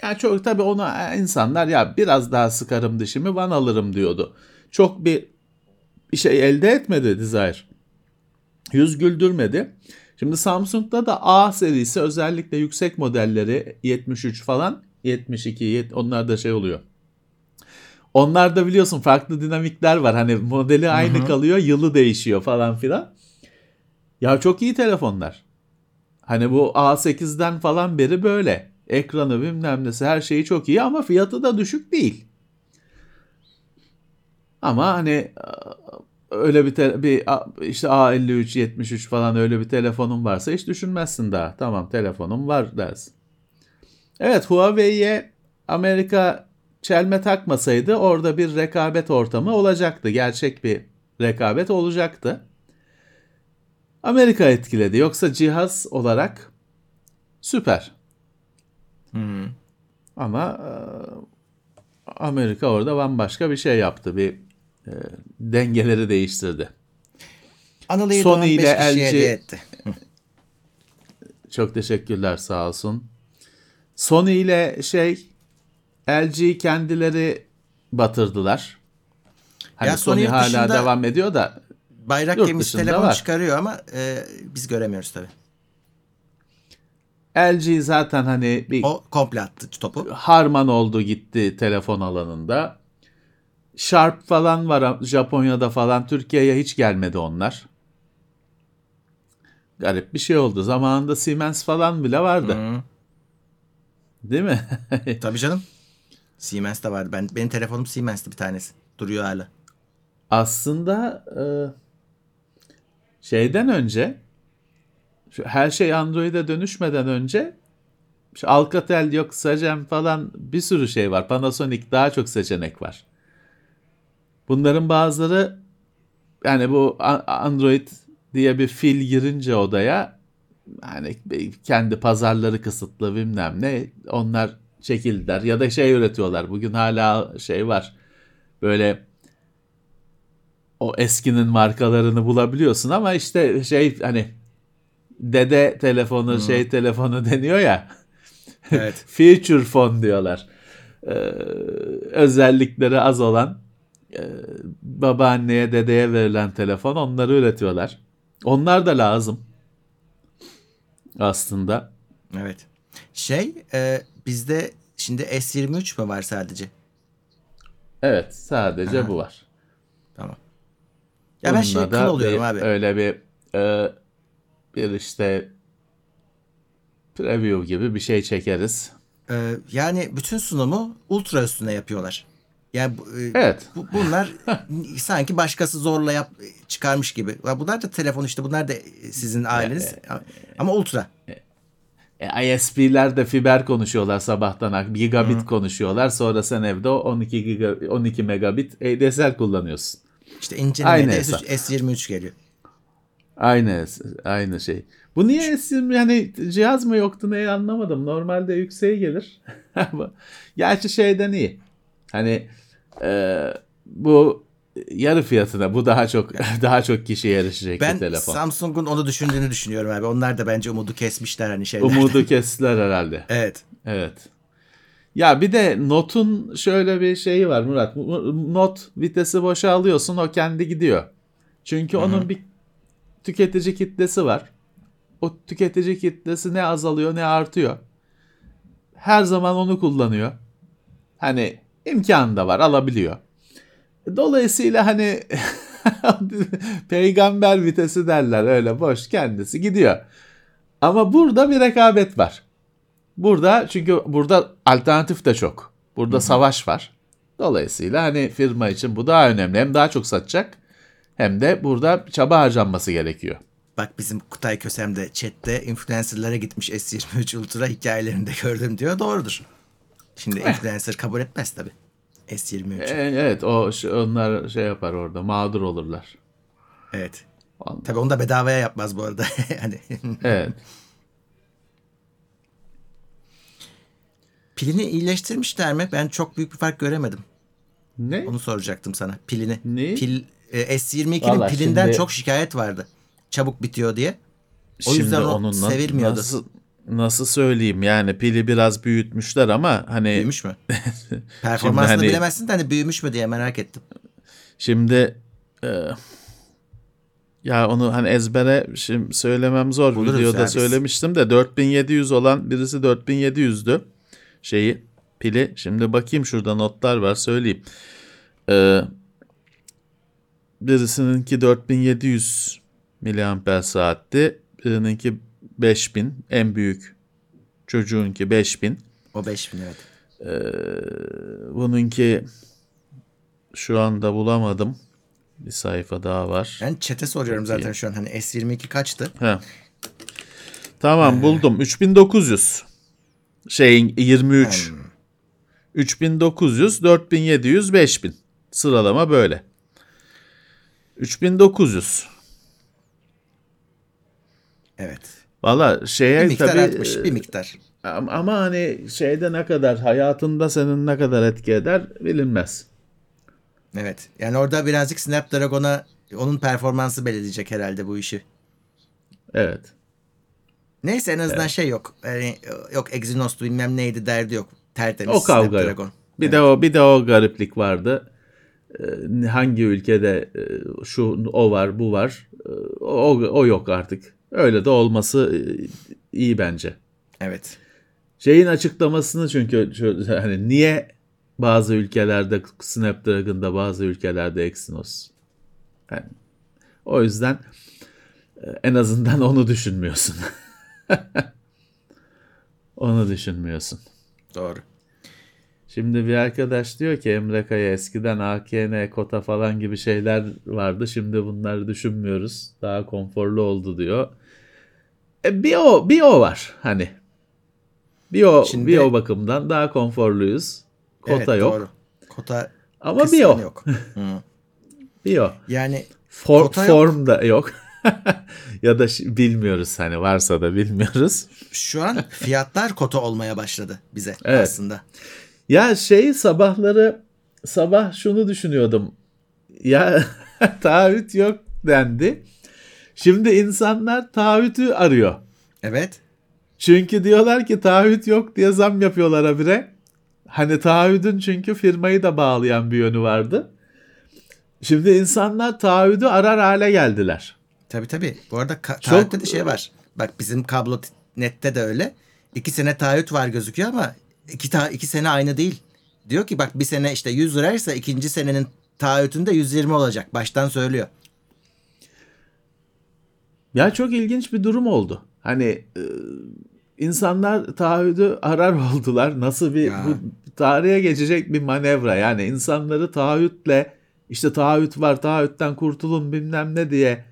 Yani çok tabii ona insanlar ya biraz daha sıkarım dişimi One alırım diyordu. Çok bir şey elde etmedi Desire. Yüz güldürmedi. Şimdi Samsung'da da A serisi özellikle yüksek modelleri 73 falan 72 yet- onlar da şey oluyor. Onlar da biliyorsun farklı dinamikler var. Hani modeli aynı kalıyor, yılı değişiyor falan filan. Ya çok iyi telefonlar. Hani bu A8'den falan beri böyle. Ekranı bilmem nesi her şeyi çok iyi ama fiyatı da düşük değil. Ama hani öyle bir, te- bir işte A53, 73 falan öyle bir telefonun varsa hiç düşünmezsin daha. Tamam telefonum var dersin. Evet Huawei'ye Amerika çelme takmasaydı orada bir rekabet ortamı olacaktı. Gerçek bir rekabet olacaktı. Amerika etkiledi. Yoksa cihaz olarak süper. Ama e, Amerika orada bambaşka bir şey yaptı. Bir e, dengeleri değiştirdi. Anılayı Sony ile 5 kişiye LG. (laughs) Çok teşekkürler sağ olsun. Sony ile şey LG'yi kendileri batırdılar. Hani Ya Sony hala devam ediyor da Bayrak Yurt gemisi telefon var. çıkarıyor ama e, biz göremiyoruz tabii. LG zaten hani bir O komple attı topu. harman oldu gitti telefon alanında. Sharp falan var Japonya'da falan. Türkiye'ye hiç gelmedi onlar. Garip bir şey oldu. Zamanında Siemens falan bile vardı. Hı. Değil mi? (laughs) Tabii canım. Siemens de vardı. Ben benim telefonum Siemens'ti bir tanesi. Duruyor hala. Aslında e, şeyden önce şu her şey Android'e dönüşmeden önce şu Alcatel yok, Sagem falan bir sürü şey var. Panasonic daha çok seçenek var. Bunların bazıları yani bu Android diye bir fil girince odaya yani kendi pazarları kısıtlı bilmem ne onlar çekildiler ya da şey üretiyorlar. Bugün hala şey var. Böyle o eskinin markalarını bulabiliyorsun ama işte şey hani dede telefonu şey telefonu (laughs) deniyor ya Evet. (laughs) feature phone diyorlar. Ee, özellikleri az olan e, babaanneye dedeye verilen telefon onları üretiyorlar. Onlar da lazım aslında. evet. Şey e, bizde şimdi S23 mü var sadece? Evet sadece Aha. bu var. Tamam. Ya ben şey Bununla kıl oluyorum bir- abi. Öyle bir e, bir işte preview gibi bir şey çekeriz. Ee, yani bütün sunumu ultra üstüne yapıyorlar. Yani e, Evet. bu, bunlar (laughs) sanki başkası zorla yap çıkarmış gibi. Bunlar da telefon işte bunlar da sizin aileniz ama ultra. E, ISP'ler de fiber konuşuyorlar sabahtan gigabit konuşuyorlar. Sonra sen evde o 12 giga, 12 megabit ADSL kullanıyorsun. İşte incelemeye Aynı de hesap. S23 geliyor. Aynı aynı şey. Bu niye isim yani cihaz mı yoktu neyi anlamadım. Normalde yükseğe gelir. (laughs) Gerçi şeyden iyi. Hani e, bu yarı fiyatına bu daha çok (laughs) daha çok kişiye bir Ben telefon. Samsung'un onu düşündüğünü düşünüyorum abi. Onlar da bence umudu kesmişler hani şeyler. Umudu (laughs) kestiler herhalde. Evet. Evet. Ya bir de Note'un şöyle bir şeyi var Murat. Not vitesi boşa alıyorsun o kendi gidiyor. Çünkü onun bir tüketici kitlesi var. O tüketici kitlesi ne azalıyor ne artıyor. Her zaman onu kullanıyor. Hani imkanı da var alabiliyor. Dolayısıyla hani (laughs) peygamber vitesi derler öyle boş kendisi gidiyor. Ama burada bir rekabet var. Burada çünkü burada alternatif de çok. Burada savaş var. Dolayısıyla hani firma için bu daha önemli. Hem daha çok satacak hem de burada çaba harcanması gerekiyor. Bak bizim Kutay Kösem de chatte influencerlara gitmiş S23 Ultra hikayelerinde gördüm diyor. Doğrudur. Şimdi influencer kabul etmez tabii. S23. E, Evet o onlar şey yapar orada mağdur olurlar. Evet. Vallahi. Tabii onu da bedavaya yapmaz bu arada. (laughs) hani Evet. pilini iyileştirmişler mi? Ben çok büyük bir fark göremedim. Ne? Onu soracaktım sana. Pilini. Ne? Pil e, S22'nin Vallahi pilinden şimdi- çok şikayet vardı. Çabuk bitiyor diye. O Şimdi yüzden o onun sevilmiyordu. Nasıl, nasıl söyleyeyim yani pili biraz büyütmüşler ama hani Büyümüş mü? (laughs) Performansını hani- bilemezsin de hani büyümüş mü diye merak ettim. Şimdi e, ya onu hani ezbere şimdi söylemem zor. Buluruz Videoda biz. söylemiştim de 4700 olan birisi 4700'dü şeyi pili. Şimdi bakayım şurada notlar var söyleyeyim. E, birisininki 4700 miliamper saatti. Birininki 5000 en büyük çocuğunki 5000. O 5000 evet. Bununki şu anda bulamadım. Bir sayfa daha var. Ben chat'e soruyorum zaten şu an hani S22 kaçtı? He. Tamam buldum. 3900. Şeyin 23. 3900, 4700, 5000. Sıralama böyle. 3900. Evet. Valla şeye Bir miktar tabii artmış e, bir miktar. ama ama hani şeyde ne kadar hayatında senin ne kadar etki eder bilinmez. Evet. Yani orada birazcık Snapdragon'a onun performansı belirleyecek herhalde bu işi. Evet. Neyse en azından şey yok. Yani, yok Exynos'tu bilmem neydi derdi yok. Tertemiz O kavga Snapdragon. Bir de o bir de o gariplik vardı. Ee, hangi ülkede e, şu o var, bu var. Ee, O, o yok artık. Öyle de olması e, iyi bence. Evet. Şeyin açıklamasını çünkü hani niye bazı ülkelerde Snapdragon'da bazı ülkelerde Exynos. Yani, o yüzden e, en azından onu düşünmüyorsun. (laughs) onu düşünmüyorsun. Doğru. Şimdi bir arkadaş diyor ki Emre Kaya eskiden AKN, Kota falan gibi şeyler vardı. Şimdi bunları düşünmüyoruz. Daha konforlu oldu diyor. E, bir o bir o var hani. Bir o Şimdi- bir o bakımdan daha konforluyuz. Kota evet, yok. Doğru. Kota Ama bir o. yok. Hı. (laughs) Bir o. Yani For, Kota yok. form da yok. (laughs) ya da bilmiyoruz hani varsa da bilmiyoruz. şu an fiyatlar kota olmaya başladı bize Evet. aslında. Ya şey sabahları sabah şunu düşünüyordum. Ya (laughs) taahhüt yok dendi. Şimdi insanlar taahhütü arıyor. Evet. Çünkü diyorlar ki taahhüt yok diye zam yapıyorlar habire. Hani taahhüdün çünkü firmayı da bağlayan bir yönü vardı. Şimdi insanlar taahhüdü arar hale geldiler. Tabii tabii. Bu arada ka- Çok- taahhütte de şey var. Bak bizim kablo nette de öyle. İki sene taahhüt var gözüküyor ama iki, ta- iki sene aynı değil. Diyor ki bak bir sene işte 100 liraysa ikinci senenin taahhütünde 120 olacak. Baştan söylüyor. Ya çok ilginç bir durum oldu. Hani e, insanlar taahhüdü arar (laughs) oldular. Nasıl bir Ya. bu tarihe geçecek bir manevra. Yani insanları taahhütle işte taahhüt var taahhütten kurtulun bilmem ne diye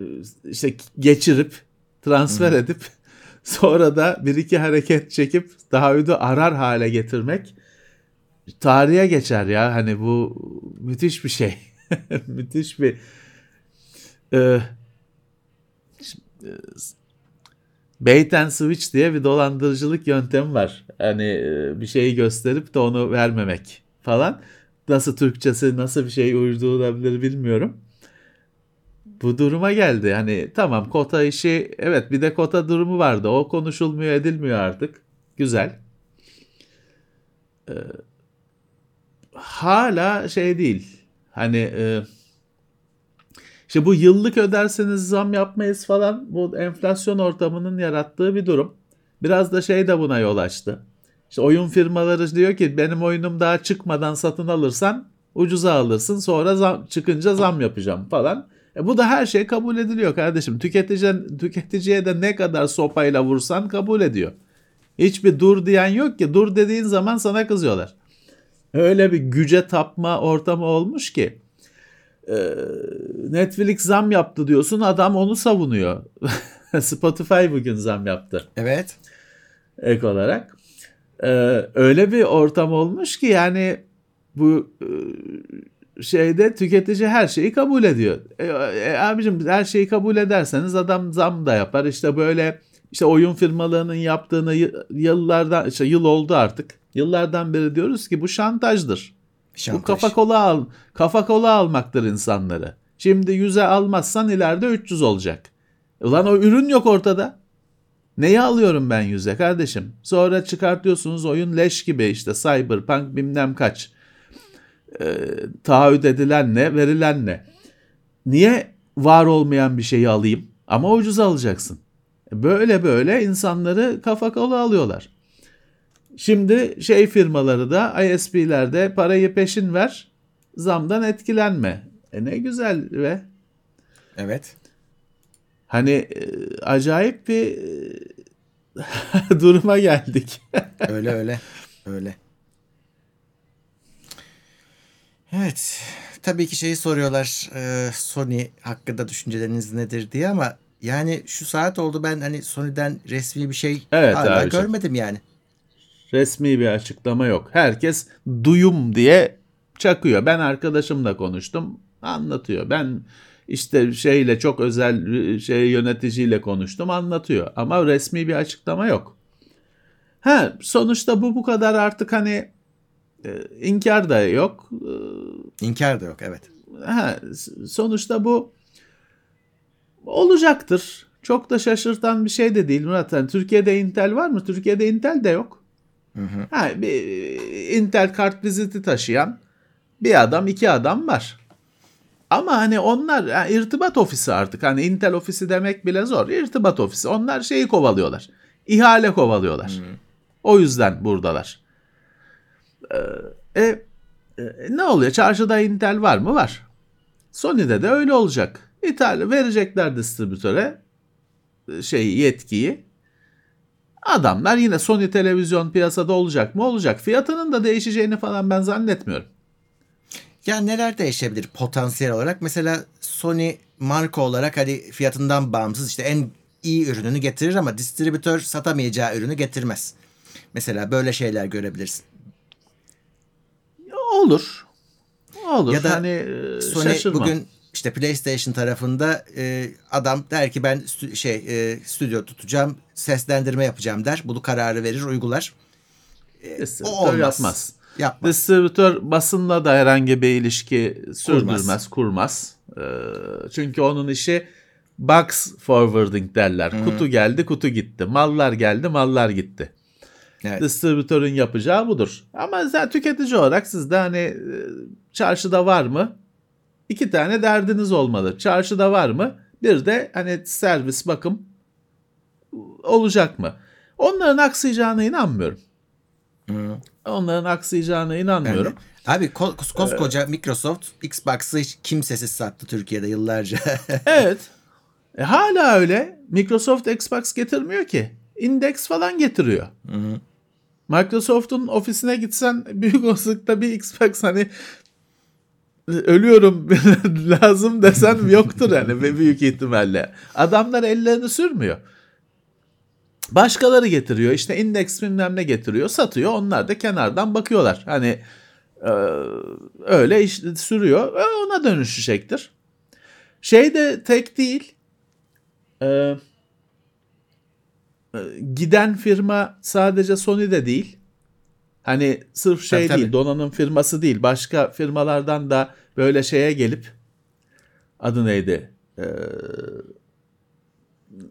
e, işte geçirip transfer edip (laughs) sonra da bir iki hareket çekip taahhüdü arar hale getirmek tarihe geçer ya. Hani bu müthiş bir şey. (laughs) müthiş bir e, bait and switch diye bir dolandırıcılık yöntemi var. Hani e, bir şeyi gösterip de onu vermemek falan. Nasıl Türkçesi nasıl bir şey uydurulabilir bilmiyorum. Bu duruma geldi. Hani tamam kota işi evet bir de kota durumu vardı. O konuşulmuyor edilmiyor artık. Güzel. Ee, hala şey değil. Hani e, işte bu yıllık öderseniz zam yapmayız falan bu enflasyon ortamının yarattığı bir durum. Biraz da şey de buna yol açtı. İşte oyun firmaları diyor ki benim oyunum daha çıkmadan satın alırsan ucuza alırsın sonra zam, çıkınca zam yapacağım falan. E bu da her şey kabul ediliyor kardeşim. Tüketici, tüketiciye de ne kadar sopayla vursan kabul ediyor. Hiçbir dur diyen yok ki dur dediğin zaman sana kızıyorlar. Öyle bir güce tapma ortamı olmuş ki. Netflix zam yaptı diyorsun adam onu savunuyor. (laughs) Spotify bugün zam yaptı Evet. ek olarak. Öyle bir ortam olmuş ki yani bu şeyde tüketici her şeyi kabul ediyor. E, e, abicim her şeyi kabul ederseniz adam zam da yapar. İşte böyle işte oyun firmalarının yaptığını yıllardan işte yıl oldu artık. Yıllardan beri diyoruz ki bu şantajdır. Şantaj. Bu kafa kola al, kafa kola almaktır insanları. Şimdi 100'e almazsan ileride 300 olacak. Ulan o ürün yok ortada. Neyi alıyorum ben 100'e kardeşim? Sonra çıkartıyorsunuz oyun leş gibi işte Cyberpunk bilmem kaç. Ee, taahhüt edilen ne, verilen ne. Niye var olmayan bir şeyi alayım? Ama ucuz alacaksın. Böyle böyle insanları kafa kola alıyorlar. Şimdi şey firmaları da ISP'lerde parayı peşin ver, zamdan etkilenme. E ne güzel ve Evet. hani e, acayip bir e, (laughs) duruma geldik. (laughs) Öyle öyle. Öyle. Evet. Tabii ki şeyi soruyorlar. e, Sony hakkında düşünceleriniz nedir diye ama yani şu saat oldu ben hani Sony'den resmi bir şey Evet hala görmedim yani. Resmi bir açıklama yok. Herkes duyum diye çakıyor. Ben arkadaşımla konuştum, anlatıyor. Ben işte şeyle çok özel şey yöneticiyle konuştum, anlatıyor. Ama resmi bir açıklama yok. Ha sonuçta bu bu kadar artık hani e, inkar da yok. E, İnkar da yok evet. ha, sonuçta bu olacaktır. Çok da şaşırtan bir şey de değil Murat. Yani Türkiye'de Intel var mı? Türkiye'de Intel de yok. Ha, bir Intel kart viziti taşıyan bir adam, iki adam var. Ama hani onlar yani irtibat ofisi artık. Hani Intel ofisi demek bile zor. İrtibat ofisi. Onlar şeyi kovalıyorlar. İhale kovalıyorlar. O yüzden buradalar. Ee, e, e, ne oluyor? Çarşıda Intel var mı? Var. Sony'de de öyle olacak. İthal verecekler distribütöre e, şeyi yetkiyi. Adamlar yine Sony televizyon piyasada olacak mı? Olacak. Fiyatının da değişeceğini falan ben zannetmiyorum. Ya neler değişebilir potansiyel olarak? Mesela Sony marka olarak hani fiyatından bağımsız işte en iyi ürününü getirir ama distribütör satamayacağı ürünü getirmez. Mesela böyle şeyler görebilirsin. Olur. Olur. Ya da hani e, Sony şaşırmam. bugün işte PlayStation tarafında e, adam der ki ben stü- şey e, stüdyo tutacağım, seslendirme yapacağım der. Bunu kararı verir, uygular. O Distribütör olmaz. yapmaz. Yapmaz. Distribütör basınla da herhangi bir ilişki sürdürmez, kurmaz. Ee, çünkü onun işi box forwarding derler. Kutu geldi, kutu gitti. Mallar geldi, mallar gitti. Evet. Distribütörün yapacağı budur. Ama sen tüketici olarak siz de hani e, çarşıda var mı? İki tane derdiniz olmalı. Çarşıda var mı? Bir de hani servis bakım olacak mı? Onların aksayacağına inanmıyorum. Hı. Onların aksayacağına inanmıyorum. Abi ko- koskoca Microsoft Xbox'ı hiç kimsesiz sattı Türkiye'de yıllarca. (laughs) Evet. E, hala öyle. Microsoft Xbox getirmiyor ki. Index falan getiriyor. Hı. Microsoft'un ofisine gitsen büyük olasılıkla bir Xbox hani ölüyorum (laughs) lazım desen yoktur yani ve büyük ihtimalle. Adamlar ellerini sürmüyor. Başkaları getiriyor işte Index bilmem ne getiriyor satıyor onlar da kenardan bakıyorlar. Hani e, öyle iş sürüyor e, ona dönüşecektir. Şey de tek değil. E, e, giden firma sadece Sony'de değil. Hani sırf şey Tabii, değil, tabii. donanım firması değil. Başka firmalardan da böyle şeye gelip adı neydi? Ee,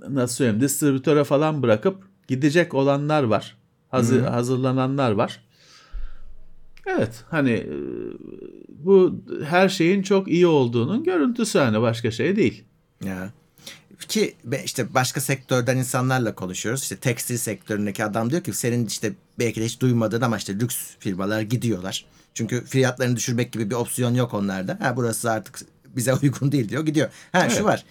nasıl söyleyeyim? Distribütöre falan bırakıp gidecek olanlar var. Hazır, hazırlananlar var. Evet, hani e, bu her şeyin çok iyi olduğunun görüntüsü hani başka şey değil. Ya. Ki işte başka sektörden insanlarla konuşuyoruz. İşte tekstil sektöründeki adam diyor ki senin işte belki de hiç duymadığın ama işte lüks firmalar gidiyorlar. Çünkü fiyatlarını düşürmek gibi bir opsiyon yok onlarda. Ha burası artık bize (laughs) uygun değil diyor gidiyor. Ha Evet. şu var.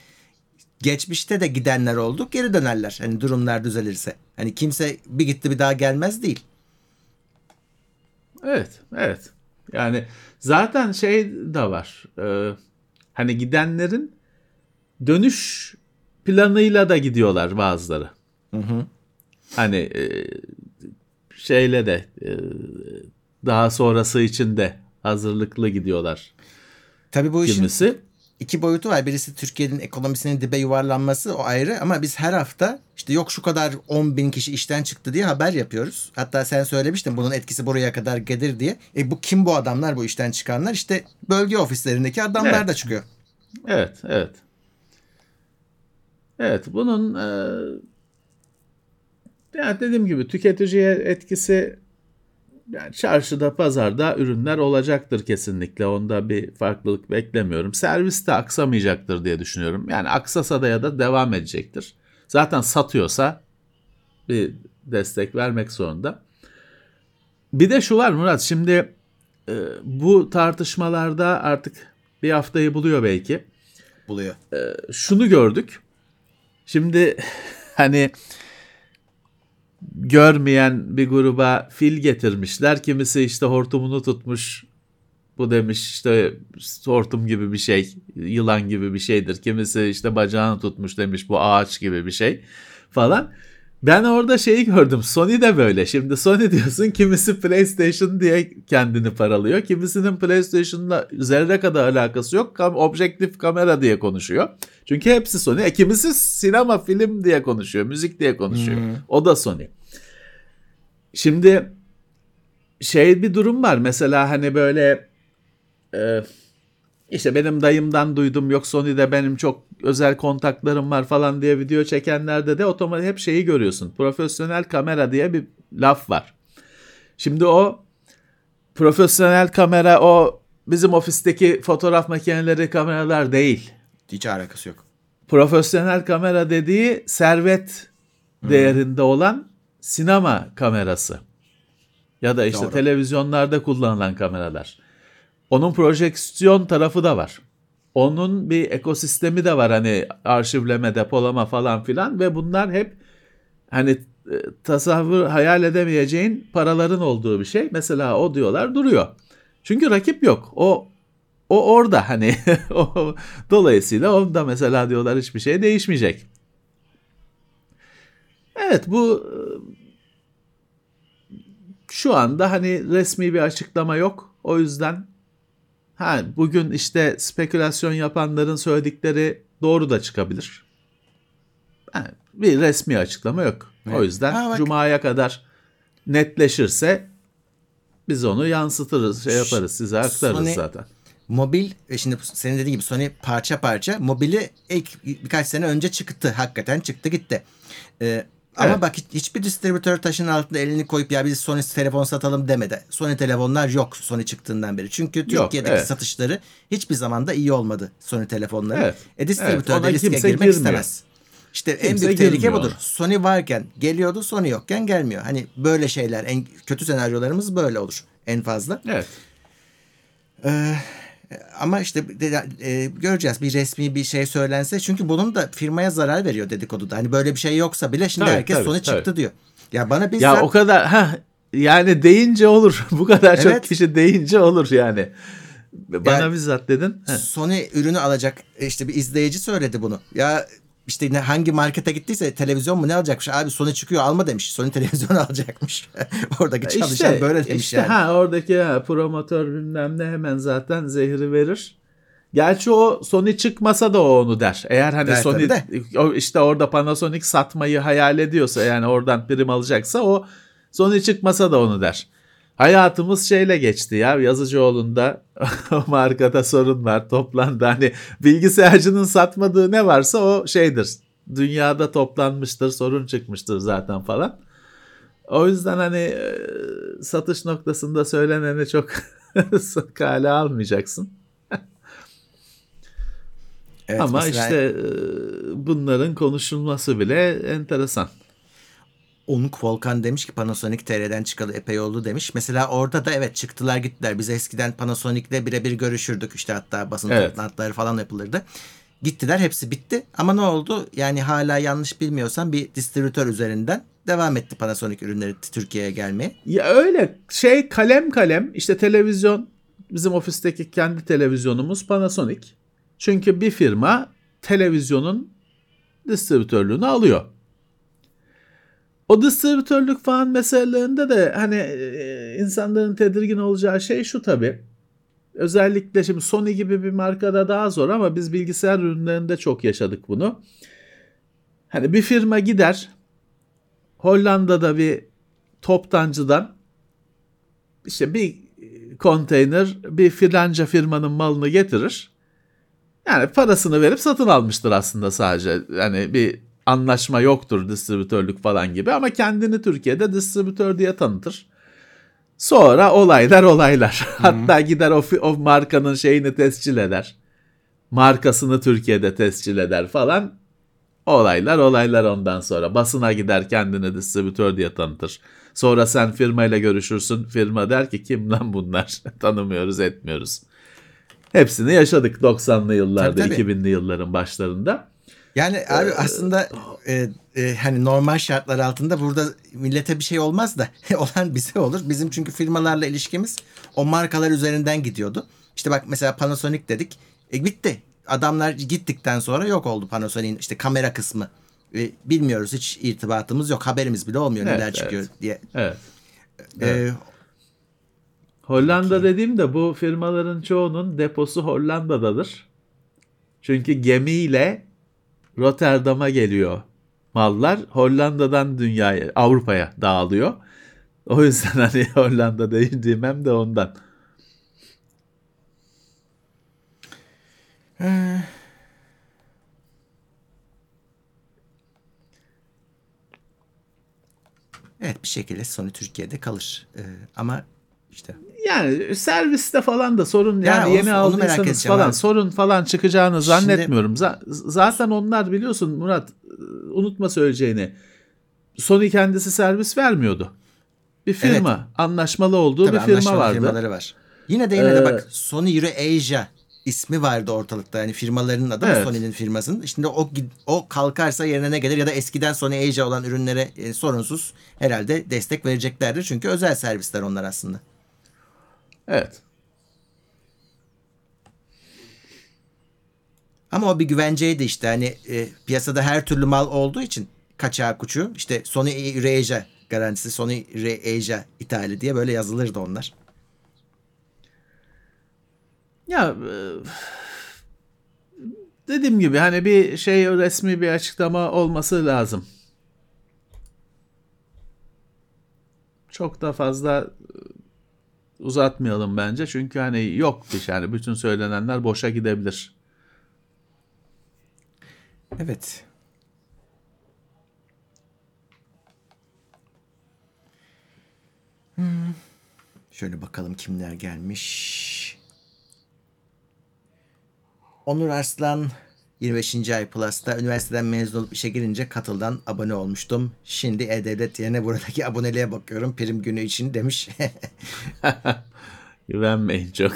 Geçmişte de gidenler oldu geri dönerler. Hani durumlar düzelirse. Hani kimse bir gitti bir daha gelmez değil. Evet, evet. Yani zaten şey de var. e, hani gidenlerin dönüş planıyla da gidiyorlar bazıları. Hı hı. Hani e, şeyle de e, daha sonrası için de hazırlıklı gidiyorlar Tabii bu işin kimisi. iki boyutu var. Birisi Türkiye'nin ekonomisinin dibe yuvarlanması o ayrı ama biz her hafta işte yok şu kadar 10 bin kişi işten çıktı diye haber yapıyoruz. Hatta sen söylemiştin bunun etkisi buraya kadar gelir diye. E bu kim bu adamlar bu işten çıkanlar? İşte bölge ofislerindeki adamlar Evet. da çıkıyor. Evet, evet. Evet, bunun e, yani dediğim gibi tüketiciye etkisi yani çarşıda, pazarda ürünler olacaktır kesinlikle. Onda bir farklılık beklemiyorum. Servis de aksamayacaktır diye düşünüyorum. Yani aksasa da ya da devam edecektir. Zaten satıyorsa bir destek vermek zorunda. Bir de şu var Murat, şimdi e, bu tartışmalarda artık bir haftayı buluyor belki Buluyor. şunu gördük. Şimdi (laughs) hani görmeyen bir gruba fil getirmişler. Kimisi işte hortumunu tutmuş. Bu demiş işte hortum gibi bir şey, yılan gibi bir şeydir. Kimisi işte bacağını tutmuş demiş bu ağaç gibi bir şey falan. Ben orada şeyi gördüm. Sony de böyle. Şimdi Sony diyorsun kimisi PlayStation diye kendini paralıyor. Kimisinin PlayStation'la zerre kadar alakası yok. Kam objektif kamera diye konuşuyor. Çünkü hepsi Sony. E, kimisi sinema, film diye konuşuyor. Müzik diye konuşuyor. Hmm. O da Sony. Şimdi şey bir durum var. Mesela hani böyle e, işte benim dayımdan duydum yok Sony'de benim çok özel kontaklarım var falan diye video çekenlerde de otomatik hep şeyi görüyorsun. Profesyonel kamera diye bir laf var. Şimdi o profesyonel kamera o bizim ofisteki fotoğraf makineleri kameralar değil. Hiç alakası yok. Profesyonel kamera dediği servet değerinde olan sinema kamerası. Ya da işte Doğru. televizyonlarda kullanılan kameralar. Onun projeksiyon tarafı da var. Onun bir ekosistemi de var hani arşivleme, depolama falan filan ve bunlar hep hani e, tasavvur hayal edemeyeceğin paraların olduğu bir şey. Mesela o diyorlar duruyor. Çünkü rakip yok. O o orada hani (laughs) o, dolayısıyla onda mesela diyorlar hiçbir şey değişmeyecek. Evet bu e, şu anda hani resmi bir açıklama yok. O yüzden ha bugün işte spekülasyon yapanların söyledikleri doğru da çıkabilir. Ha, bir resmi açıklama yok. O Evet. yüzden Ha, bak. cumaya kadar netleşirse biz onu yansıtırız, şey yaparız, size aktarırız Sony- zaten. Mobil e şimdi senin dediğin gibi Sony parça parça mobili ilk birkaç sene önce çıktı. Hakikaten çıktı gitti. Ee, ama Evet. bak hiç- hiçbir distribütör taşın altında elini koyup ya biz Sony telefon satalım demedi. Sony telefonlar yok Sony çıktığından beri. Çünkü Türkiye'deki evet. satışları hiçbir zaman da iyi olmadı Sony telefonları. Evet. E distribütör Evet, de riske girmek girmiyor. istemez. İşte en Kimse büyük tehlike budur. Sony varken geliyordu, Sony yokken gelmiyor. Hani böyle şeyler, en kötü senaryolarımız böyle olur en fazla. Evet. Ama işte de- e, göreceğiz bir resmi bir şey söylense. Çünkü bunun da firmaya zarar veriyor dedikoduda. Hani böyle bir şey yoksa bile şimdi Tabii, herkes tabii, Sony tabii. çıktı diyor. Ya bana Ya bizzat o kadar ha yani deyince olur. (laughs) Bu kadar çok Evet. kişi deyince olur yani. Bana Yani- bizzat dedin. Heh. Sony ürünü alacak işte bir izleyici söyledi bunu. Ya işte ne, hangi markete gittiyse televizyon mu ne alacakmış? Abi Sony çıkıyor alma demiş. Sony (laughs) televizyonu alacakmış. (laughs) Oradaki çalışan İşte, böyle demiş işte yani. ha oradaki ha, promotör bilmem ne hemen zaten zehri verir. Gerçi o Sony çıkmasa da o onu der. Eğer hani Der Sony o işte orada Panasonic satmayı hayal ediyorsa yani oradan prim alacaksa o Sony çıkmasa da onu der. Hayatımız şeyle geçti ya Yazıcıoğlu'nda (laughs) o markada sorun var toplandı. Hani bilgisayarcının satmadığı ne varsa o şeydir. Dünyada toplanmıştır sorun çıkmıştır zaten falan. O yüzden hani e, satış noktasında söyleneni çok (laughs) kale almayacaksın. Evet, Ama mesela işte e, bunların konuşulması bile enteresan. Onuk Volkan demiş ki Panasonic TR'den çıkalı epey oldu demiş. Mesela orada da evet çıktılar gittiler. Biz eskiden Panasonic'le birebir görüşürdük. İşte hatta basın Evet. toplantıları falan yapılırdı. Gittiler hepsi bitti. Ama ne oldu? Yani hala yanlış bilmiyorsam bir distribütör üzerinden devam etti Panasonic ürünleri Türkiye'ye gelmeye. Ya öyle şey kalem kalem işte televizyon bizim ofisteki kendi televizyonumuz Panasonic. Çünkü bir firma televizyonun distribütörlüğünü alıyor. O distribütörlük falan meselelerinde de hani insanların tedirgin olacağı şey şu tabii. Özellikle şimdi Sony gibi bir markada daha zor ama biz bilgisayar ürünlerinde çok yaşadık bunu. Hani bir firma gider Hollanda'da bir toptancıdan işte bir konteyner bir filanca firmanın malını getirir. Yani parasını verip satın almıştır aslında sadece. Yani bir anlaşma yoktur distribütörlük falan gibi ama kendini Türkiye'de distribütör diye tanıtır. Sonra olaylar olaylar. (laughs) Hatta gider o, o markanın şeyini tescil eder. Markasını Türkiye'de tescil eder falan. Olaylar olaylar ondan sonra. Basına gider kendini distribütör diye tanıtır. Sonra sen firmayla görüşürsün. Firma der ki kim lan bunlar? (laughs) Tanımıyoruz etmiyoruz. Hepsini yaşadık 90'lı yıllarda, Tabii, tabii. 2000'li yılların başlarında. Yani abi aslında e, e, hani normal şartlar altında burada millete bir şey olmaz da (laughs) olan bize olur. Bizim çünkü firmalarla ilişkimiz o markalar üzerinden gidiyordu. İşte bak mesela Panasonic dedik. E, bitti. Adamlar gittikten sonra yok oldu Panasonic'in işte kamera kısmı. E, bilmiyoruz hiç irtibatımız yok. Haberimiz bile olmuyor Evet, neler evet. çıkıyor diye. Evet. E, Hollanda dediğimde bu firmaların çoğunun deposu Hollanda'dadır. Çünkü gemiyle Rotterdam'a geliyor mallar. Hollanda'dan dünyaya, Avrupa'ya dağılıyor. O yüzden (laughs) hani Hollanda dediğim hem de ondan. Evet bir şekilde Sony Türkiye'de kalır. Ee, ama işte Yani serviste falan da sorun Ya yani onu- yeni aldıysanız falan abi. sorun falan çıkacağını zannetmiyorum. Z- zaten onlar biliyorsun Murat unutma söyleyeceğini. Sony kendisi servis vermiyordu. Bir firma anlaşmalı olduğu tabii bir firma vardı. firmaları var. Yine de yine de Ee, bak Sony Euro Asia ismi vardı ortalıkta. Yani firmalarının adı Evet. Sony'nin firmasının. Şimdi o o kalkarsa yerine ne gelir ya da eskiden Sony Asia olan ürünlere e, sorunsuz herhalde destek vereceklerdir. Çünkü özel servisler onlar aslında. Evet. Ama o bir güvenceydi işte hani e, piyasada her türlü mal olduğu için kaçağı kuçu işte Sony Euro Asia garantisi Sony Euro Asia ithali diye böyle yazılırdı onlar. Ya e, dediğim gibi hani bir şey resmi bir açıklama olması lazım. Çok da fazla uzatmayalım bence. Çünkü hani yok bir şey. Yani bütün söylenenler boşa gidebilir. Evet. Hmm. Şöyle bakalım kimler gelmiş. Onur Arslan 25. ay Plus'ta üniversiteden mezun olup işe girince katıldan abone olmuştum. Şimdi E-Devlet yerine buradaki aboneliğe bakıyorum prim günü için demiş. (laughs) Güvenmeyin çok.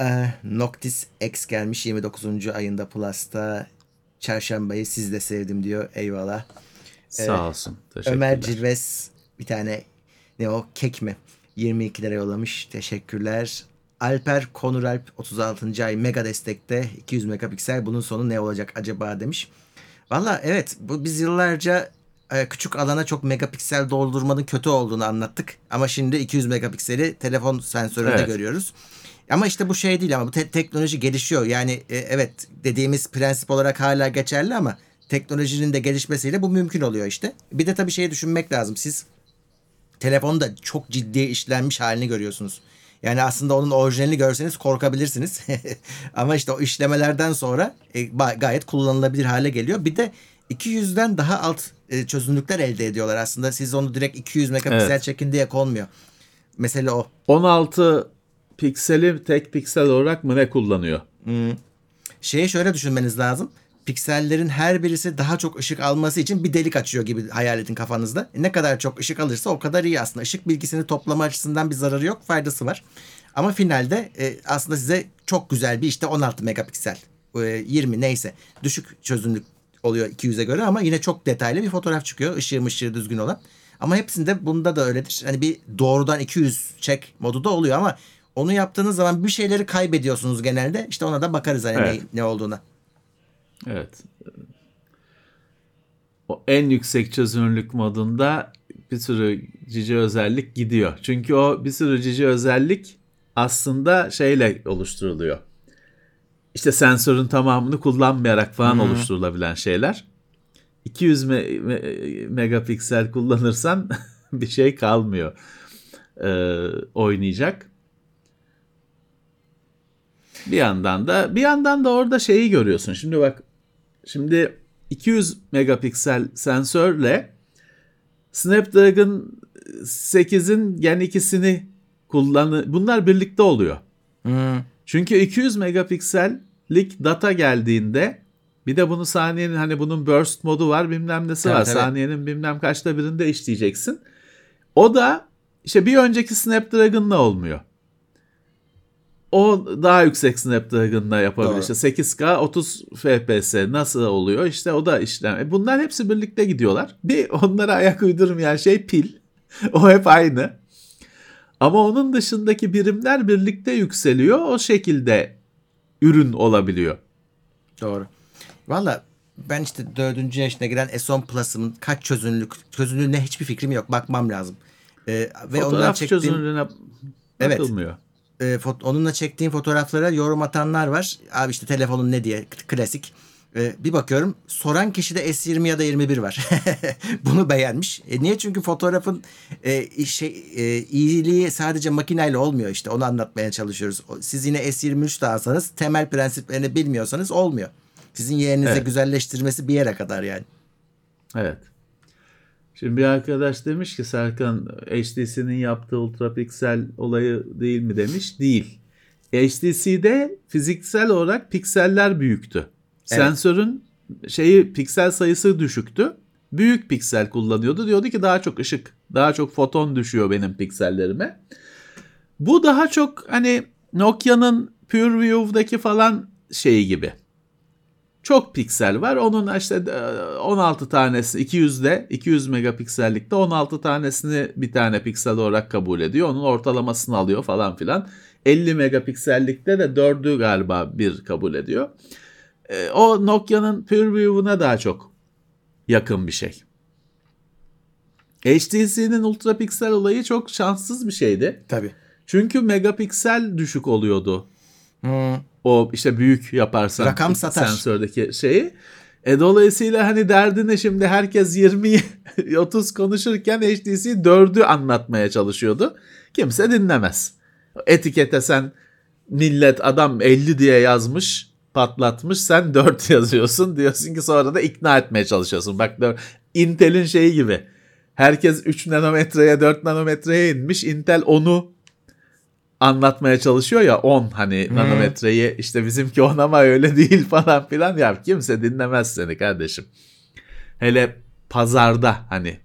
Ee, (laughs) Noctis X gelmiş 29. ayında Plus'ta. Çarşambayı siz de sevdim diyor. Eyvallah. Sağ olsun. Teşekkürler. Ömer Cilves bir tane ne o kek mi? 22 lira yollamış. Teşekkürler. Alper Konuralp 36. ay mega destekte 200 megapiksel bunun sonu ne olacak acaba demiş. Valla evet bu biz yıllarca e, küçük alana çok megapiksel doldurmanın kötü olduğunu anlattık. Ama şimdi 200 megapikseli telefon sensöründe Evet. görüyoruz. Ama işte bu şey değil ama bu te- teknoloji gelişiyor. Yani e, evet dediğimiz prensip olarak hala geçerli ama teknolojinin de gelişmesiyle bu mümkün oluyor işte. Bir de tabii şeyi düşünmek lazım. Siz telefonda çok ciddi işlenmiş halini görüyorsunuz. Yani aslında onun orijinalini görseniz korkabilirsiniz. (laughs) Ama işte o işlemelerden sonra e, gayet kullanılabilir hale geliyor. Bir de 200'den daha alt e, çözünürlükler elde ediyorlar aslında. Siz onu direkt 200 megapiksel Evet. çekin diye konmuyor. Mesele o. 16 pikseli tek piksel olarak mı ne kullanıyor? Şeyi şöyle düşünmeniz lazım. Piksellerin her birisi daha çok ışık alması için bir delik açıyor gibi hayal edin kafanızda. Ne kadar çok ışık alırsa o kadar iyi aslında. Işık bilgisini toplama açısından bir zararı yok, faydası var. Ama finalde e, aslında size çok güzel bir işte 16 megapiksel, e, 20 neyse düşük çözünürlük oluyor 200'e göre ama yine çok detaylı bir fotoğraf çıkıyor. Işığı mışığı düzgün olan. Ama hepsinde bunda da öyledir. Hani bir doğrudan 200 çek modu da oluyor ama onu yaptığınız zaman bir şeyleri kaybediyorsunuz genelde. İşte ona da bakarız hani Evet. ne, ne olduğuna. Evet. O en yüksek çözünürlük modunda bir sürü cici özellik gidiyor. Çünkü o bir sürü cici özellik aslında şeyle oluşturuluyor. İşte sensörün tamamını kullanmayarak falan oluşturulabilen şeyler. 200 me- me- megapiksel kullanırsan (laughs) bir şey kalmıyor ee, oynayacak. Bir yandan da bir yandan da orada şeyi görüyorsun. Şimdi bak şimdi 200 megapiksel sensörle Snapdragon 8'in Gen 2'sini kullanı bunlar birlikte oluyor. Çünkü 200 megapiksellik data geldiğinde bir de bunu saniyenin hani bunun burst modu var bilmem nesi Tabii, var. tabii. Saniyenin bilmem kaçta birinde işleyeceksin. O da işte bir önceki Snapdragon'la olmuyor. O daha yüksek Snapdragon'la yapabilir. İşte 8K 30 FPS nasıl oluyor? İşte o da işlem. E Bunlar hepsi birlikte gidiyorlar. Bir onlara ayak uydurmayan şey pil. (laughs) o hep aynı. Ama onun dışındaki birimler birlikte yükseliyor. O şekilde ürün olabiliyor. Doğru. Valla ben işte dördüncü yaşına giren S10 Plus'ımın kaç çözünürlük, çözünürlüğüne hiçbir fikrim yok. Bakmam lazım. Ee, ve ondan Fotoğraf çektiğim, çözünürlüğüne Evet. bakılmıyor. E, onunla çektiğim fotoğraflara yorum atanlar var. Abi işte telefonun ne diye klasik. E, bir bakıyorum soran kişide S20 ya da 21 var. (laughs) Bunu beğenmiş. E, niye? Çünkü fotoğrafın e, şey e, iyiliği sadece makineyle olmuyor işte. Onu anlatmaya çalışıyoruz. Siz yine S23 de alsanız temel prensiplerini bilmiyorsanız olmuyor. Sizin yeğeninizde Evet. güzelleştirmesi bir yere kadar yani. Evet. Şimdi bir arkadaş demiş ki Serkan HTC'nin yaptığı ultrapiksel olayı değil mi demiş. Değil. HTC'de fiziksel olarak pikseller büyüktü. Evet. Sensörün şeyi piksel sayısı düşüktü. Büyük piksel kullanıyordu. Diyordu ki daha çok ışık, daha çok foton düşüyor benim piksellerime. Bu daha çok hani Nokia'nın PureView'daki falan şeyi gibi. Çok piksel var. Onun işte e, 16 tanesi 200'de 200 megapiksellikte 16 tanesini bir tane piksel olarak kabul ediyor. Onun ortalamasını alıyor falan filan. 50 megapiksellikte de 4'ü galiba bir kabul ediyor. E, o Nokia'nın PureView'una daha çok yakın bir şey. HTC'nin ultrapiksel olayı çok şanssız bir şeydi. Tabii. Çünkü megapiksel düşük oluyordu. Hmm. O işte büyük yaparsan Rakam satar. sensördeki şeyi. E dolayısıyla hani derdine şimdi herkes 20 30 (laughs) konuşurken HTC 4'ü anlatmaya çalışıyordu. Kimse dinlemez. Etikete sen millet adam 50 diye yazmış patlatmış sen 4 (laughs) yazıyorsun diyorsun ki sonra da ikna etmeye çalışıyorsun. Bak Intel'in şeyi gibi. Herkes 3 nanometreye 4 nanometreye inmiş. Intel 10'u anlatmaya çalışıyor ya 10 hani nanometreyi işte bizimki 10 ama öyle değil (laughs) falan filan ya kimse dinlemez seni kardeşim. Hele pazarda hani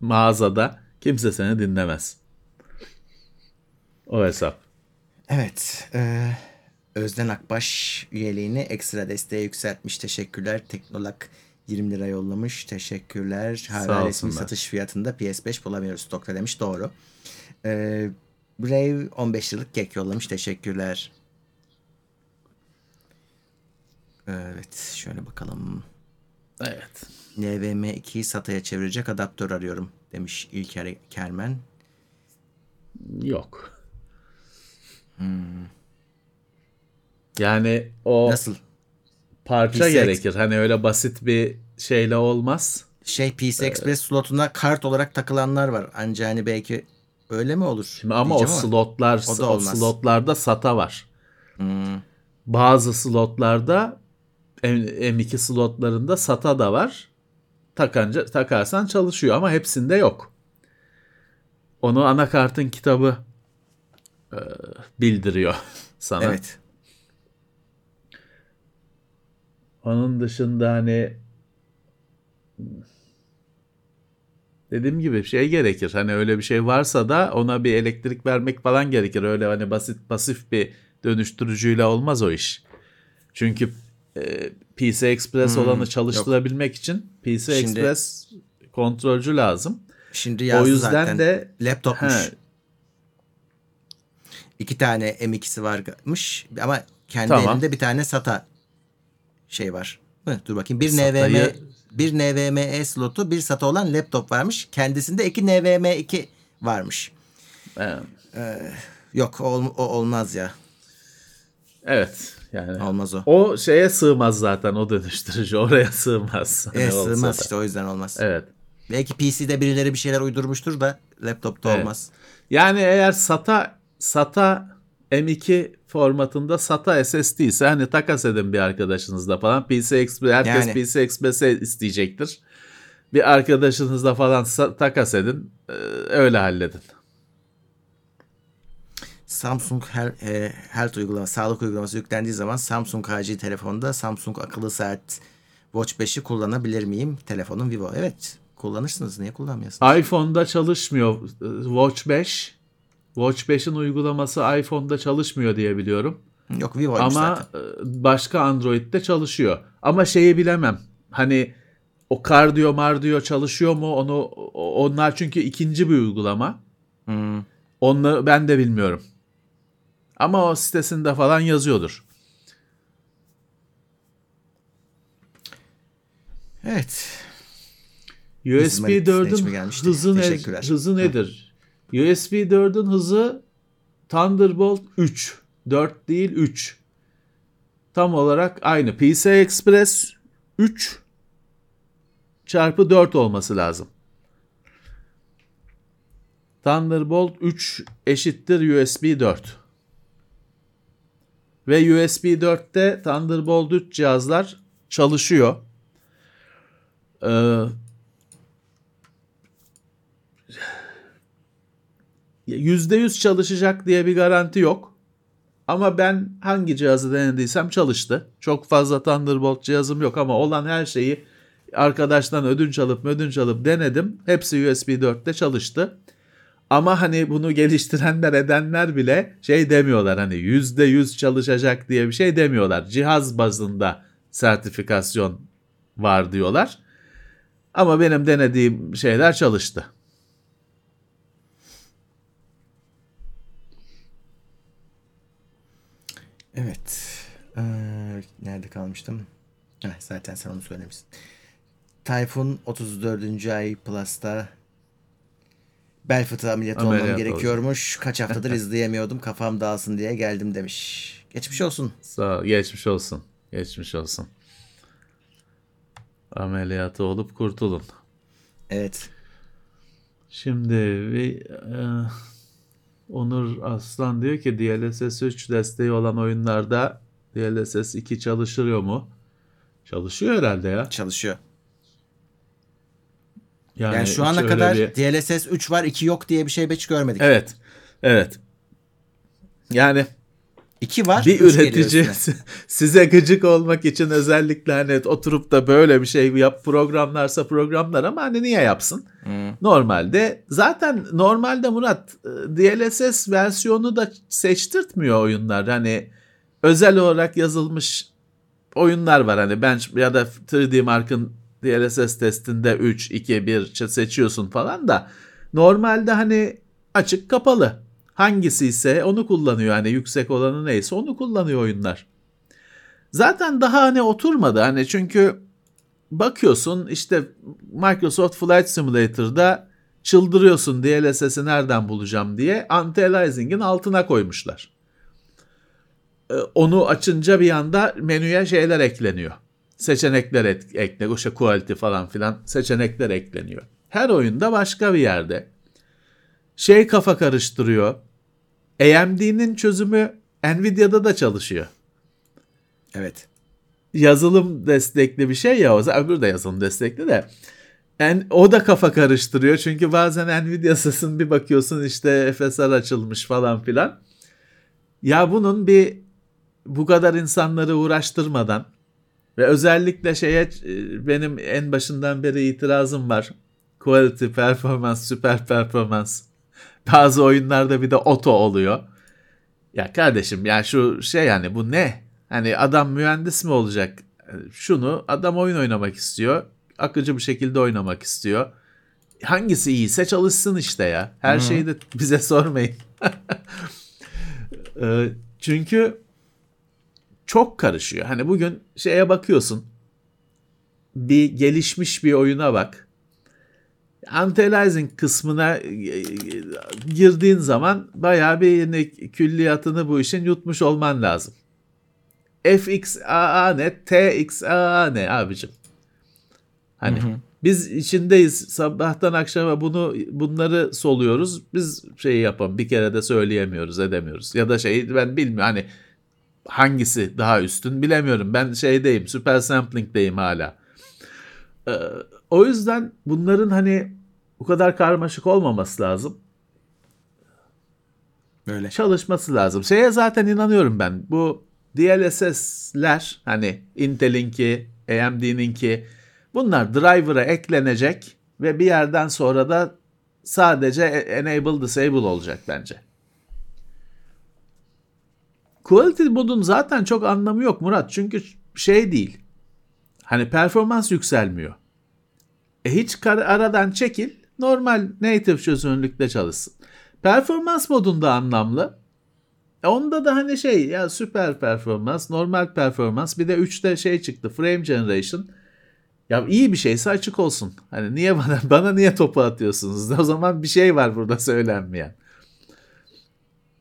mağazada kimse seni dinlemez. O hesap. Evet. E, Özden Akbaş üyeliğini ekstra desteğe yükseltmiş. Teşekkürler. Teknolak 20 lira yollamış. Teşekkürler. Hala resmi satış fiyatında PS5 bulamıyoruz stokta demiş. Doğru. E, Brave 15 yıllık kek yollamış. Teşekkürler. Evet. Şöyle bakalım. Evet. NVM2'yi SATA'ya çevirecek adaptör arıyorum demiş İlker Kermen. Yok. Yani o Nasıl? parça PC gerekir. Hani öyle basit bir şeyle olmaz. Şey PC Express slotuna kart olarak takılanlar var. Ancak hani belki öyle mi olur? Şimdi ama o slotlar o o slotlarda SATA var. Hmm, Bazı slotlarda M- M2 slotlarında SATA da var. Takanca takarsan çalışıyor ama hepsinde yok. Onu anakartın kitabı e, bildiriyor (laughs) sana. Evet. Onun dışında hani dediğim gibi şey gerekir. Hani öyle bir şey varsa da ona bir elektrik vermek falan gerekir. Öyle hani basit pasif bir dönüştürücüyle olmaz o iş. Çünkü e, PC Express Hmm, olanı çalıştırabilmek için PC Şimdi- Express kontrolcü lazım. Şimdi yazdı o yüzden zaten. de laptopmuş. He. İki tane M2'si varmış ama kendi Tamam. elinde bir tane SATA şey var. Hı, dur bakayım. Bir SATA'yı- NVMe bir NVMe slotu, bir SATA olan laptop varmış. Kendisinde iki NVMe2 varmış. e, Yok ol- o olmaz ya. evet yani Olmaz o. o şeye sığmaz zaten o dönüştürücü oraya sığmaz. Hani Evet, sığmaz da. işte o yüzden olmaz. Evet. Belki PC'de birileri bir şeyler uydurmuştur da laptopta Evet. olmaz. Yani eğer SATA SATA M2 formatında SATA SSD ise hani takas edin bir arkadaşınızla falan. PC Express, herkes Yani. PC Express'e isteyecektir. Bir arkadaşınızla falan takas edin. e, öyle halledin. Samsung Health, e, Health uygulaması, sağlık uygulaması yüklendiği zaman Samsung AC telefonda Samsung akıllı saat Watch 5'i kullanabilir miyim? Telefonum Vivo. Evet, kullanırsınız. Niye kullanmıyorsunuz? iPhone'da çalışmıyor e, Watch 5. Watch 5'in uygulaması iPhone'da çalışmıyor diye biliyorum. Yok Vivo'ymuş Ama zaten. e, başka Android'de çalışıyor. Ama şeyi bilemem. Hani o kardiyo mardiyo çalışıyor mu onu onlar çünkü ikinci bir uygulama. Hmm. Onu ben de bilmiyorum. Ama o sitesinde falan yazıyordur. Evet. USB İzmarit 4'ün seçimi gelmişti. hızı, ne, hızı nedir? USB 4'ün hızı Thunderbolt 3. 4 değil 3. Tam olarak aynı. PCI Express 3 çarpı 4 olması lazım. Thunderbolt 3 eşittir USB 4. Ve USB 4'te Thunderbolt 3 cihazlar çalışıyor. Ee, %100 çalışacak diye bir garanti yok. Ama ben hangi cihazı denediysem çalıştı. Çok fazla Thunderbolt cihazım yok ama olan her şeyi arkadaştan ödünç alıp ödünç alıp denedim. Hepsi USB 4'te çalıştı. Ama hani bunu geliştirenler edenler bile şey demiyorlar hani %100 çalışacak diye bir şey demiyorlar. Cihaz bazında sertifikasyon var diyorlar. Ama benim denediğim şeyler çalıştı. Evet. Ee, nerede kalmıştım? Heh, zaten sen onu söylemişsin. Tayfun 34. ay Plus'ta bel fıtığı ameliyatı olmam Ameliyat gerekiyormuş. Kaç haftadır (laughs) izleyemiyordum kafam dağılsın diye geldim demiş. Geçmiş olsun. Sağ ol. Geçmiş olsun. Geçmiş olsun. Ameliyatı olup kurtulun. Evet. Şimdi bir, e, Onur Aslan diyor ki DLSS 3 desteği olan oyunlarda DLSS 2 çalışıyor mu? Çalışıyor herhalde ya. Çalışıyor. Yani, Yani şu ana kadar bir- DLSS 3 var 2 yok diye bir şey hiç görmedik. Evet. Evet. Yani 2 var. bir üretici (laughs) size gıcık olmak için özellikle hani oturup da böyle bir şey yap programlarsa programlar ama hani niye yapsın? Normalde zaten normalde Murat e, DLSS versiyonu da seçtirtmiyor oyunlar. Hani özel olarak yazılmış oyunlar var hani bench ya da 3D Mark'ın DLSS testinde 3 2 1 seçiyorsun falan da normalde hani açık kapalı. Hangisi ise onu kullanıyor hani yüksek olanı neyse onu kullanıyor oyunlar. Zaten daha hani oturmadı hani çünkü bakıyorsun işte Microsoft Flight Simulator'da çıldırıyorsun DLSS'i nereden bulacağım diye anti-aliasing'in altına koymuşlar. Ee, Onu açınca bir anda menüye şeyler ekleniyor. Seçenekler ekleniyor. İşte quality falan filan seçenekler ekleniyor. Her oyunda başka bir yerde. Şey kafa karıştırıyor. AMD'nin çözümü Nvidia'da da çalışıyor Evet. yazılım destekli bir şey ya o öbürü de yazılım destekli de. En, o da kafa karıştırıyor çünkü bazen Nvidia sesini bir bakıyorsun işte FSR açılmış falan filan. Ya bunun bir bu kadar insanları uğraştırmadan ve özellikle şeye e, benim en başından beri itirazım var. Quality, performance, süper performans. (laughs) Bazı oyunlarda bir de auto oluyor. Ya kardeşim ya şu şey yani bu ne? Hani adam mühendis mi olacak? Şunu adam oyun oynamak istiyor. Akıcı bir şekilde oynamak istiyor. Hangisi iyiyse çalışsın işte ya. Her şeyi de (laughs) bize sormayın. Ee, Çünkü çok karışıyor. Hani bugün şeye bakıyorsun. Bir gelişmiş bir oyuna bak. Anti-aliasing kısmına e, e, girdiğin zaman bayağı bir yine külliyatını bu işin yutmuş olman lazım. FXAA ne? TXAA ne abicim? Hani biz içindeyiz sabahtan akşama bunu bunları soluyoruz. Biz şeyi yapalım bir kere de söyleyemiyoruz edemiyoruz. Ya da şey ben bilmiyorum hani hangisi daha üstün bilemiyorum. Ben şeydeyim süper sampling'deyim hala. Ee, o yüzden bunların hani bu kadar karmaşık olmaması lazım. Böyle. Çalışması lazım. Şeye zaten inanıyorum ben. Bu DLSS'ler hani Intel'inki, AMD'ninki bunlar driver'a eklenecek ve bir yerden sonra da sadece enable disable olacak bence. Quality modun zaten çok anlamı yok Murat. Çünkü şey değil. Hani performans yükselmiyor. E hiç aradan çekil. Normal native çözünürlükte çalışsın. Performans modunda anlamlı. E onda da hani şey ya süper performans, normal performans bir de 3'te şey çıktı frame generation. Ya iyi bir şeyse açık olsun. Hani niye (laughs) bana bana niye topu atıyorsunuz? O zaman bir şey var burada söylenmeyen.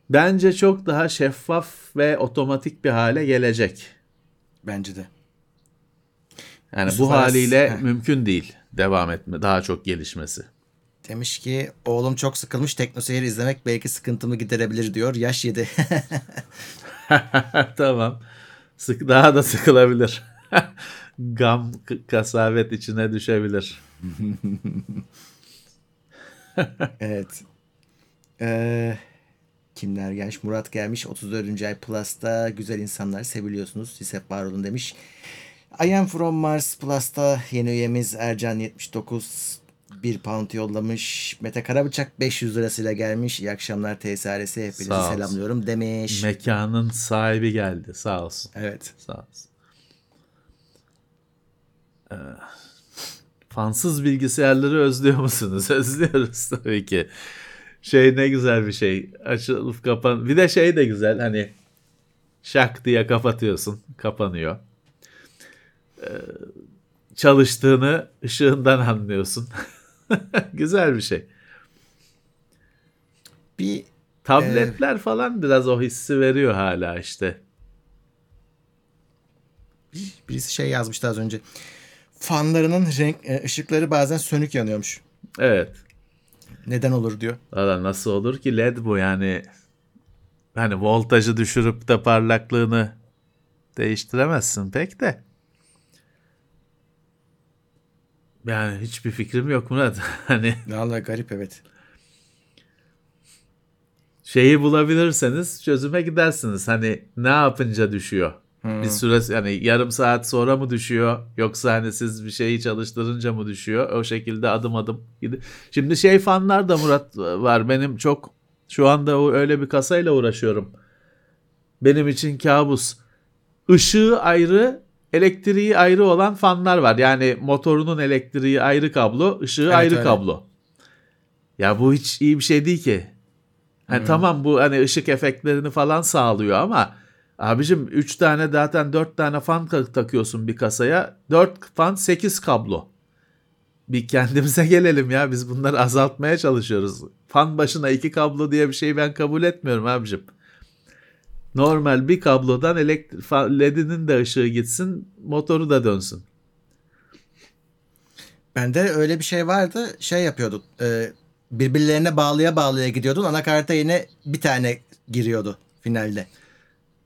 Bence çok daha şeffaf ve otomatik bir hale gelecek. Bence de. Yani Yusuf bu haliyle (laughs) mümkün değil devam etme, daha çok gelişmesi. Demiş ki oğlum çok sıkılmış teknoseyir izlemek belki sıkıntımı giderebilir diyor. Yaş yedi. (laughs) tamam. Sık daha da sıkılabilir. (laughs) Gam kasavet içine düşebilir. (laughs) evet. Ee, kimler gelmiş? Murat gelmiş. 34. ay Plus'ta güzel insanlar seviliyorsunuz. Siz hep var olun demiş. I am from Mars Plus'ta yeni üyemiz Ercan 79 bir pound yollamış. Mete Karabıçak 500 lirasıyla gelmiş. İyi akşamlar TSR'si. Hepinizi selamlıyorum demiş. Mekanın sahibi geldi. Sağ olsun. evet. Sağ olsun. Ee, fansız bilgisayarları özlüyor musunuz? (laughs) Özlüyoruz tabii ki. Şey ne güzel bir şey. Açılıp kapan. Bir de şey de güzel hani şak diye kapatıyorsun. Kapanıyor. Ee, çalıştığını ışığından anlıyorsun. (laughs) güzel bir şey. Bir Tabletler falan biraz o hissi veriyor hala işte. birisi şey yazmıştı az önce. Fanlarının renk e, ışıkları bazen sönük yanıyormuş. Evet. Neden olur diyor. Valla nasıl olur ki led bu yani hani voltajı düşürüp de parlaklığını değiştiremezsin pek de. Yani hiçbir fikrim yok Murat. (laughs) Hani Vallahi garip evet. şeyi bulabilirseniz çözüme gidersiniz. Hani ne yapınca düşüyor? Bir süre yani yarım saat sonra mı düşüyor yoksa hani siz bir şeyi çalıştırınca mı düşüyor? O şekilde adım adım. Şimdi şey fanlar da Murat var. Benim çok şu anda öyle bir kasayla uğraşıyorum. Benim için kabus. Işığı ayrı, elektriği ayrı olan fanlar var. Yani motorunun elektriği ayrı kablo, ışığı Evet, ayrı öyle. kablo. Ya bu hiç iyi bir şey değil ki. Hani tamam bu hani ışık efektlerini falan sağlıyor ama abicim 3 tane zaten 4 tane fan ta- takıyorsun bir kasaya. 4 fan 8 kablo. Bir kendimize (laughs) gelelim ya biz bunları azaltmaya çalışıyoruz. Fan başına 2 kablo diye bir şeyi ben kabul etmiyorum abicim. Normal bir kablodan elektrik LED'inin de ışığı gitsin, motoru da dönsün. Bende öyle bir şey vardı. Şey yapıyorduk. e, birbirlerine bağlıya bağlıya gidiyordun. Anakarta yine bir tane giriyordu finalde.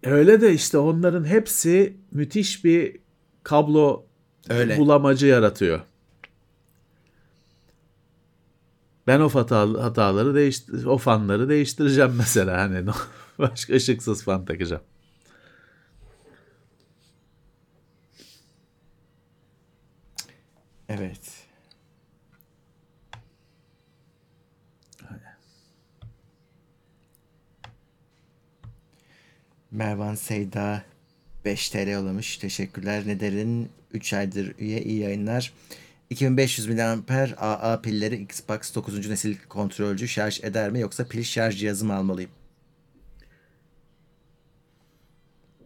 Öyle de işte onların hepsi müthiş bir kablo Öyle. bulamacı yaratıyor. Ben o hata, hataları değiştir, o fanları değiştireceğim mesela hani (laughs) (laughs) başka ışıksız fan takacağım. Evet. Mervan Seyda 5 TL yollamış. Teşekkürler. Neder'in 3 aydır üye iyi yayınlar. 2500 mAh AA pilleri Xbox 9. nesil kontrolcü şarj eder mi yoksa pil şarj cihazı mı almalıyım?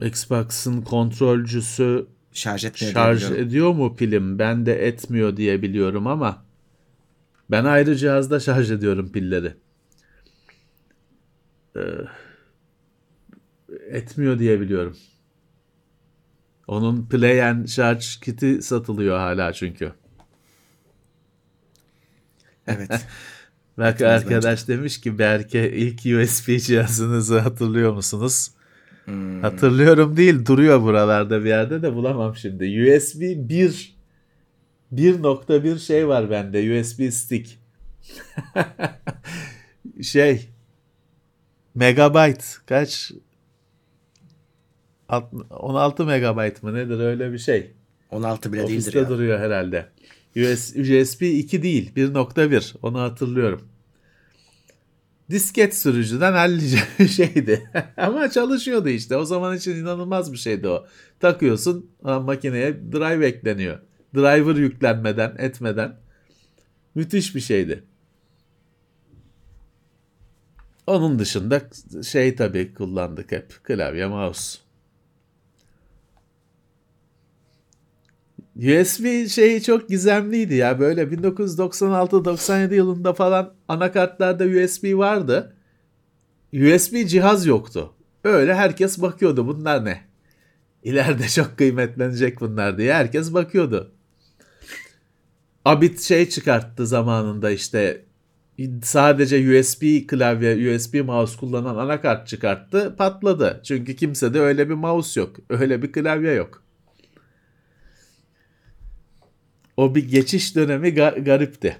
Xbox'ın kontrolcüsü Şarj etmiyor şarj ediyor mu pilim? Ben de etmiyor diye biliyorum ama ben ayrı cihazda şarj ediyorum pilleri. Ee, etmiyor diye biliyorum. Onun Play and Charge kiti satılıyor hala çünkü. Evet. (laughs) Bak arkadaş demiş ki Berke ilk USB cihazınızı hatırlıyor musunuz? Hatırlıyorum değil duruyor buralarda bir yerde de bulamam şimdi. USB 1 1.1 şey var bende USB stick. (laughs) şey megabyte kaç Alt- 16 megabayt mı nedir öyle bir şey. 16 bile değildir Ofiste ya. duruyor herhalde. US, USB 2 değil 1.1 onu hatırlıyorum. Disket sürücüden hallice (laughs) şeydi. Ama çalışıyordu işte. O zaman için inanılmaz bir şeydi o. Takıyorsun makineye drive ekleniyor. Driver yüklenmeden etmeden. Müthiş bir şeydi. Onun dışında şey tabii kullandık hep. Klavye, mouse. USB şeyi çok gizemliydi ya. Böyle 1996-97 yılında falan anakartlarda USB vardı. USB cihaz yoktu. Öyle herkes bakıyordu bunlar ne? İleride çok kıymetlenecek bunlar diye herkes bakıyordu. Abit şey çıkarttı zamanında işte sadece USB klavye, USB mouse kullanan anakart çıkarttı, patladı. Çünkü kimsede öyle bir mouse yok, öyle bir klavye yok. O bir geçiş dönemi ga- garipti.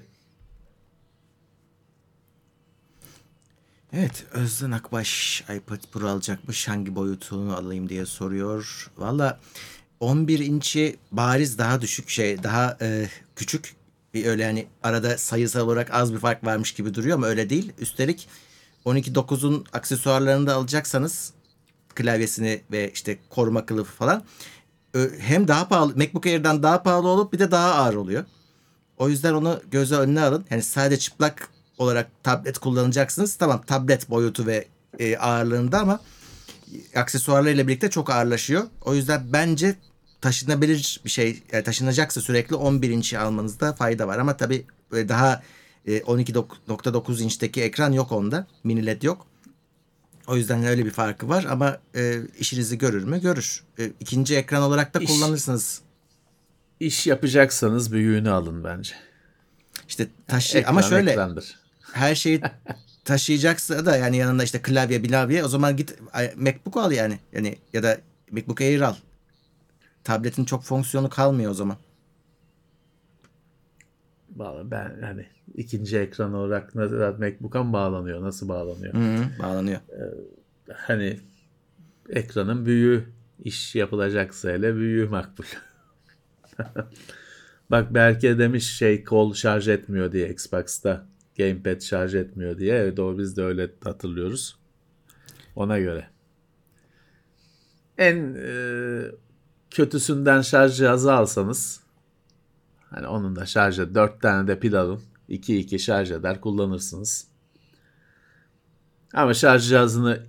Evet Özden Akbaş iPad Pro alacakmış hangi boyutunu alayım diye soruyor. Valla 11 inçi bariz daha düşük şey daha e, küçük bir öyle hani arada sayısal olarak az bir fark varmış gibi duruyor ama öyle değil. Üstelik 12.9'un aksesuarlarını da alacaksanız klavyesini ve işte koruma kılıfı falan hem daha pahalı MacBook Air'dan daha pahalı olup bir de daha ağır oluyor. O yüzden onu göze önüne alın. Yani sadece çıplak olarak tablet kullanacaksınız. Tamam tablet boyutu ve e, ağırlığında ama aksesuarlarıyla birlikte çok ağırlaşıyor. O yüzden bence taşınabilir bir şey yani taşınacaksa sürekli 11 inç'i almanızda fayda var. Ama tabii böyle daha e, 12.9 inçteki ekran yok onda. Mini LED yok. O yüzden öyle bir farkı var ama e, işinizi görür mü? Görür. E, ikinci ekran olarak da İş- kullanırsınız. İş yapacaksanız büyüğünü alın bence. İşte taşı Ekran ama şöyle ekrandır. her şeyi (laughs) taşıyacaksa da yani yanında işte klavye bilavye o zaman git MacBook al yani. Yani ya da MacBook Air al. Tabletin çok fonksiyonu kalmıyor o zaman. Ben hani ikinci ekran olarak MacBook'a mı bağlanıyor? Nasıl bağlanıyor? Hı, bağlanıyor. Hani ekranın büyüğü iş yapılacaksa hele büyüğü makbul. (laughs) Bak Berke demiş şey kol şarj etmiyor diye Xbox'ta. Gamepad şarj etmiyor diye. Evet doğru biz de öyle hatırlıyoruz. Ona göre. En e, kötüsünden şarj cihazı alsanız hani onun da şarjı 4 tane de pil alın. 2-2 şarj eder kullanırsınız. Ama şarj cihazını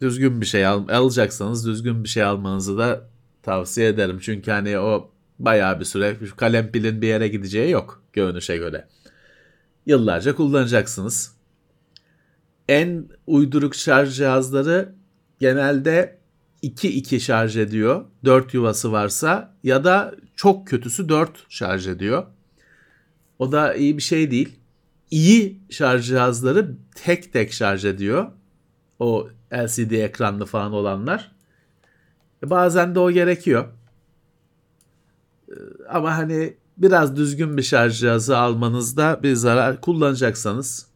düzgün bir şey al, alacaksanız düzgün bir şey almanızı da tavsiye ederim. Çünkü hani o bayağı bir süre kalem pilin bir yere gideceği yok görünüşe göre. Yıllarca kullanacaksınız. En uyduruk şarj cihazları genelde 2-2 şarj ediyor. 4 yuvası varsa ya da çok kötüsü 4 şarj ediyor. O da iyi bir şey değil. İyi şarj cihazları tek tek şarj ediyor. O LCD ekranlı falan olanlar. E, Bazen de o gerekiyor. E, Ama hani biraz düzgün bir şarj cihazı almanızda bir zarar kullanacaksanız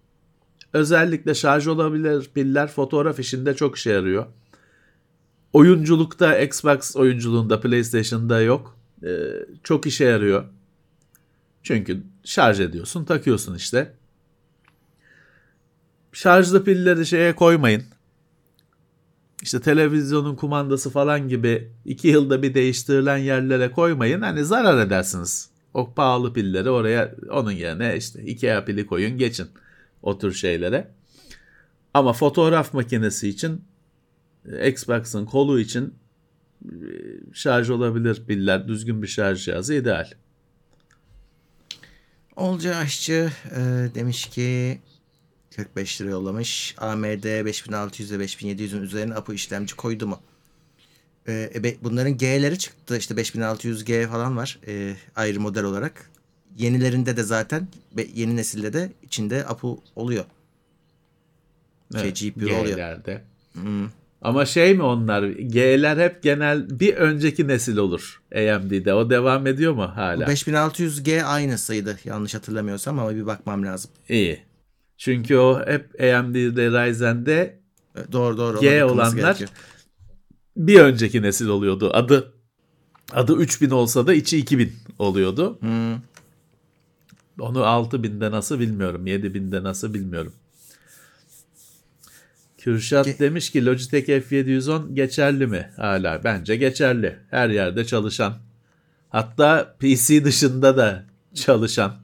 özellikle şarj olabilir piller fotoğraf işinde çok işe yarıyor. Oyunculukta Xbox oyunculuğunda PlayStation'da yok. E, çok işe yarıyor. Çünkü şarj ediyorsun, takıyorsun işte. Şarjlı pilleri şeye koymayın. İşte televizyonun kumandası falan gibi iki yılda bir değiştirilen yerlere koymayın. Hani zarar edersiniz. O pahalı pilleri oraya onun yerine işte Ikea pili koyun geçin o tür şeylere. Ama fotoğraf makinesi için Xbox'ın kolu için e, şarj olabilir piller düzgün bir şarj cihazı ideal. Olca Aşçı e, demiş ki 45 lira yollamış. AMD 5600 ve 5700'ün üzerine APU işlemci koydu mu? E, e, bunların G'leri çıktı. İşte 5600G falan var. e, ayrı model olarak. Yenilerinde de zaten yeni nesilde de içinde APU oluyor. Şey, Evet, GPU oluyor. G'lerde. Ama şey mi onlar? G'ler hep genel bir önceki nesil olur AMD'de. O devam ediyor mu hala? 5600G aynısıydı yanlış hatırlamıyorsam ama bir bakmam lazım. İyi. Çünkü o hep AMD'de Ryzen'de E, Doğru doğru. G olanlar gerekiyor. bir önceki nesil oluyordu. Adı adı 3000 olsa da içi 2000 oluyordu. Hmm. Onu 6000'de nasıl bilmiyorum. 7000'de nasıl bilmiyorum. Kürşat Ge- demiş ki Logitech F710 geçerli mi? Hala bence geçerli. Her yerde çalışan. Hatta PC dışında da çalışan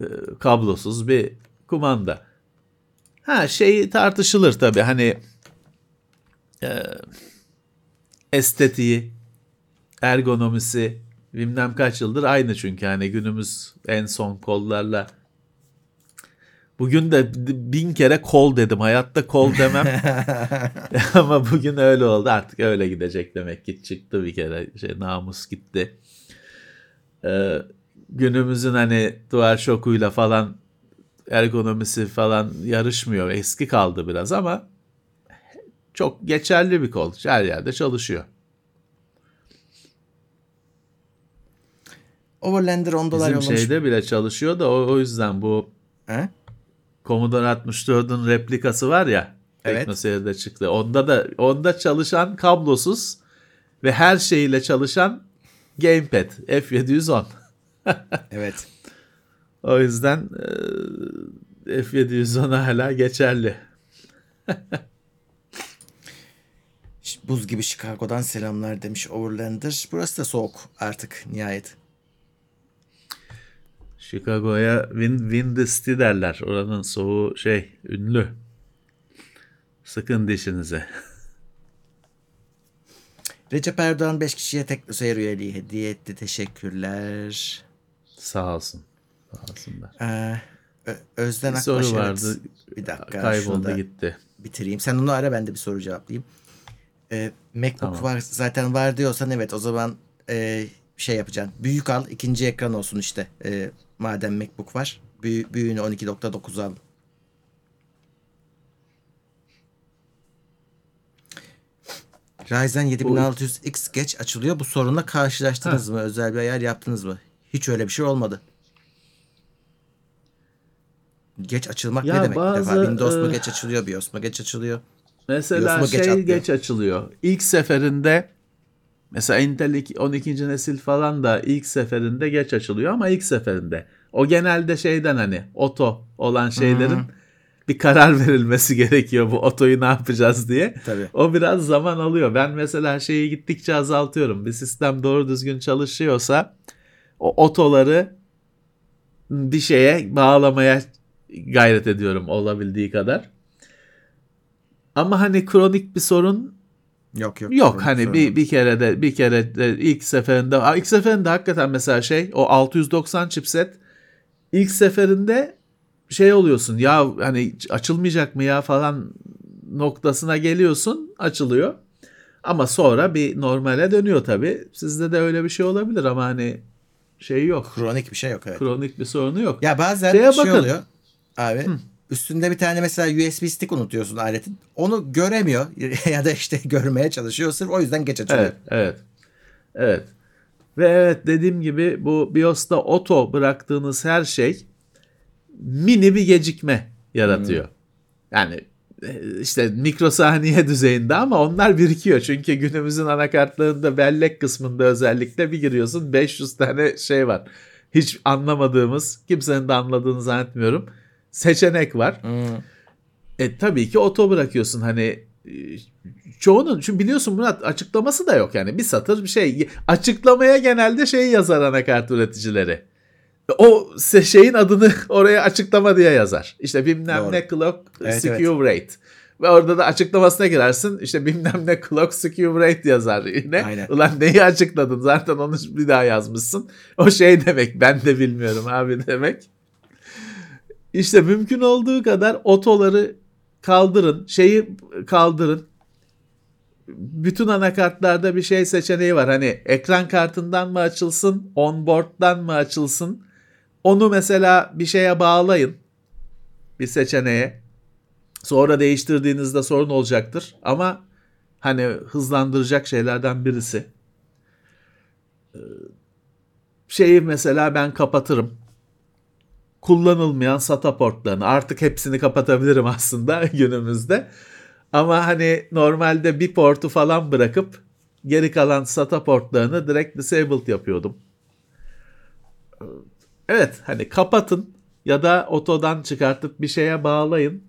e, kablosuz bir kumanda. Ha şey tartışılır tabii hani e, estetiği, ergonomisi bilmem kaç yıldır aynı çünkü hani günümüz en son kollarla Bugün de bin kere kol dedim. Hayatta kol demem. (laughs) (laughs) Ama bugün öyle oldu. Artık öyle gidecek demek ki. Çıktı bir kere. Şey, namus gitti. Ee, günümüzün hani duvar şokuyla falan ergonomisi falan yarışmıyor. Eski kaldı biraz ama çok geçerli bir kol. Her yerde çalışıyor. Overlander 10 dolar Bizim şeyde bile çalışıyor da o, o yüzden bu He? Commodore 64'ün replikası var ya. Evet. TeknoSeyir'de çıktı. Onda da onda çalışan kablosuz ve her şeyiyle çalışan gamepad F710. (laughs) Evet. O yüzden e, F710 hala geçerli. Buz gibi Chicago'dan selamlar demiş Overlander. Burası da soğuk artık nihayet. Chicago'ya Win Windy City derler. Oranın soğuğu şey ünlü. Sıkın dişinize. (laughs) Recep Erdoğan 5 kişiye teknoseyir üyeliği hediye etti. Teşekkürler. Sağ olsun. Sağ olsunlar. Ee, Özden Bir Akbaş soru evet. vardı. Bir dakika. Kayboldu gitti. bitireyim. Sen onu ara ben de bir soru cevaplayayım. Ee, MacBook Tamam. var zaten var diyorsan evet o zaman e, şey yapacaksın. Büyük al ikinci ekran olsun işte. E, madem MacBook var. Büyü, büyüğünü 12.9 al. Ryzen 7600X geç açılıyor. Bu sorunla karşılaştınız mı? Özel bir ayar yaptınız mı? Hiç öyle bir şey olmadı. Geç açılmak Ya ne demek? bir defa? bazı, Windows mu e, geç açılıyor? BIOS mu geç açılıyor? Mesela Diyorsun, o geç şey atlıyor. geç açılıyor. İlk seferinde mesela Intel iki- 12. nesil falan da ilk seferinde geç açılıyor ama ilk seferinde. O genelde şeyden hani oto olan şeylerin bir karar (laughs) verilmesi gerekiyor bu otoyu ne yapacağız diye. Tabii. O biraz zaman alıyor. Ben mesela şeyi gittikçe azaltıyorum. Bir sistem doğru düzgün çalışıyorsa o otoları bir şeye bağlamaya gayret ediyorum olabildiği kadar. Ama hani kronik bir sorun Yok yok. yok. Hani sorun bir bir kere de bir kere de ilk seferinde ilk seferinde hakikaten mesela şey o 690 chipset ilk seferinde şey oluyorsun ya hani açılmayacak mı ya falan noktasına geliyorsun açılıyor. Ama sonra bir normale dönüyor tabii. Sizde de öyle bir şey olabilir ama hani şey yok. Kronik bir şey yok evet. Kronik bir sorunu yok. Ya bazen Şeye şey bakın. oluyor abi. Üstünde bir tane mesela USB stick unutuyorsun aletin. Onu göremiyor (laughs) ya da işte görmeye çalışıyor sırf o yüzden geç açılıyor. Evet, evet. Evet. Ve evet dediğim gibi bu BIOS'ta oto bıraktığınız her şey mini bir gecikme yaratıyor. Yani e, işte mikrosaniye (laughs) düzeyinde ama onlar birikiyor. Çünkü günümüzün anakartlarında bellek kısmında özellikle bir giriyorsun 500 tane şey var. Hiç anlamadığımız, kimsenin de anladığını zannetmiyorum. Seçenek var. Hmm. E tabii ki oto bırakıyorsun hani e, çoğunun çünkü biliyorsun Murat açıklaması da yok yani bir satır bir şey açıklamaya genelde şey yazar anakart üreticileri. O şeyin adını (laughs) oraya açıklama diye yazar. İşte bilmem Doğru. ne clock Evet, skew rate. Ve orada da açıklamasına girersin işte bilmem ne clock skew rate yazar yine. Aynen. Ulan neyi açıkladın zaten onu bir daha yazmışsın. O şey demek ben de bilmiyorum abi (laughs) demek. İşte mümkün olduğu kadar otoları kaldırın, şeyi kaldırın. Bütün anakartlarda bir şey seçeneği var. Hani ekran kartından mı açılsın, onboard'dan mı açılsın? Onu mesela bir şeye bağlayın. Bir seçeneğe. Sonra değiştirdiğinizde sorun olacaktır. Ama hani hızlandıracak şeylerden birisi. Ee, Şeyi mesela ben kapatırım kullanılmayan SATA portlarını artık hepsini kapatabilirim (laughs) aslında günümüzde. Ama hani normalde bir portu falan bırakıp geri kalan SATA portlarını direkt disabled yapıyordum. Evet hani kapatın ya da otodan çıkartıp bir şeye bağlayın.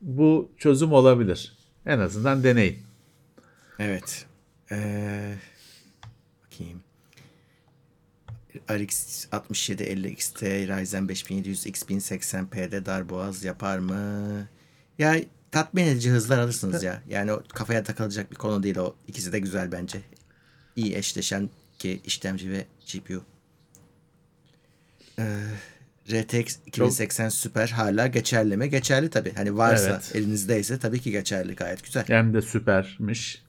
Bu çözüm olabilir. En azından deneyin. Evet. Ee, bakayım. RX 6750 XT Ryzen 5700 X 1080p'de darboğaz yapar mı? Ya tatmin edici hızlar alırsınız ya. (laughs) Yani o kafaya takılacak bir konu değil o. İkisi de güzel bence. İyi eşleşen ki işlemci ve GPU. Ee, RTX 2080 Super hala geçerli mi? Geçerli tabii. Hani varsa Evet. elinizdeyse tabii ki geçerli gayet güzel. Hem de süpermiş.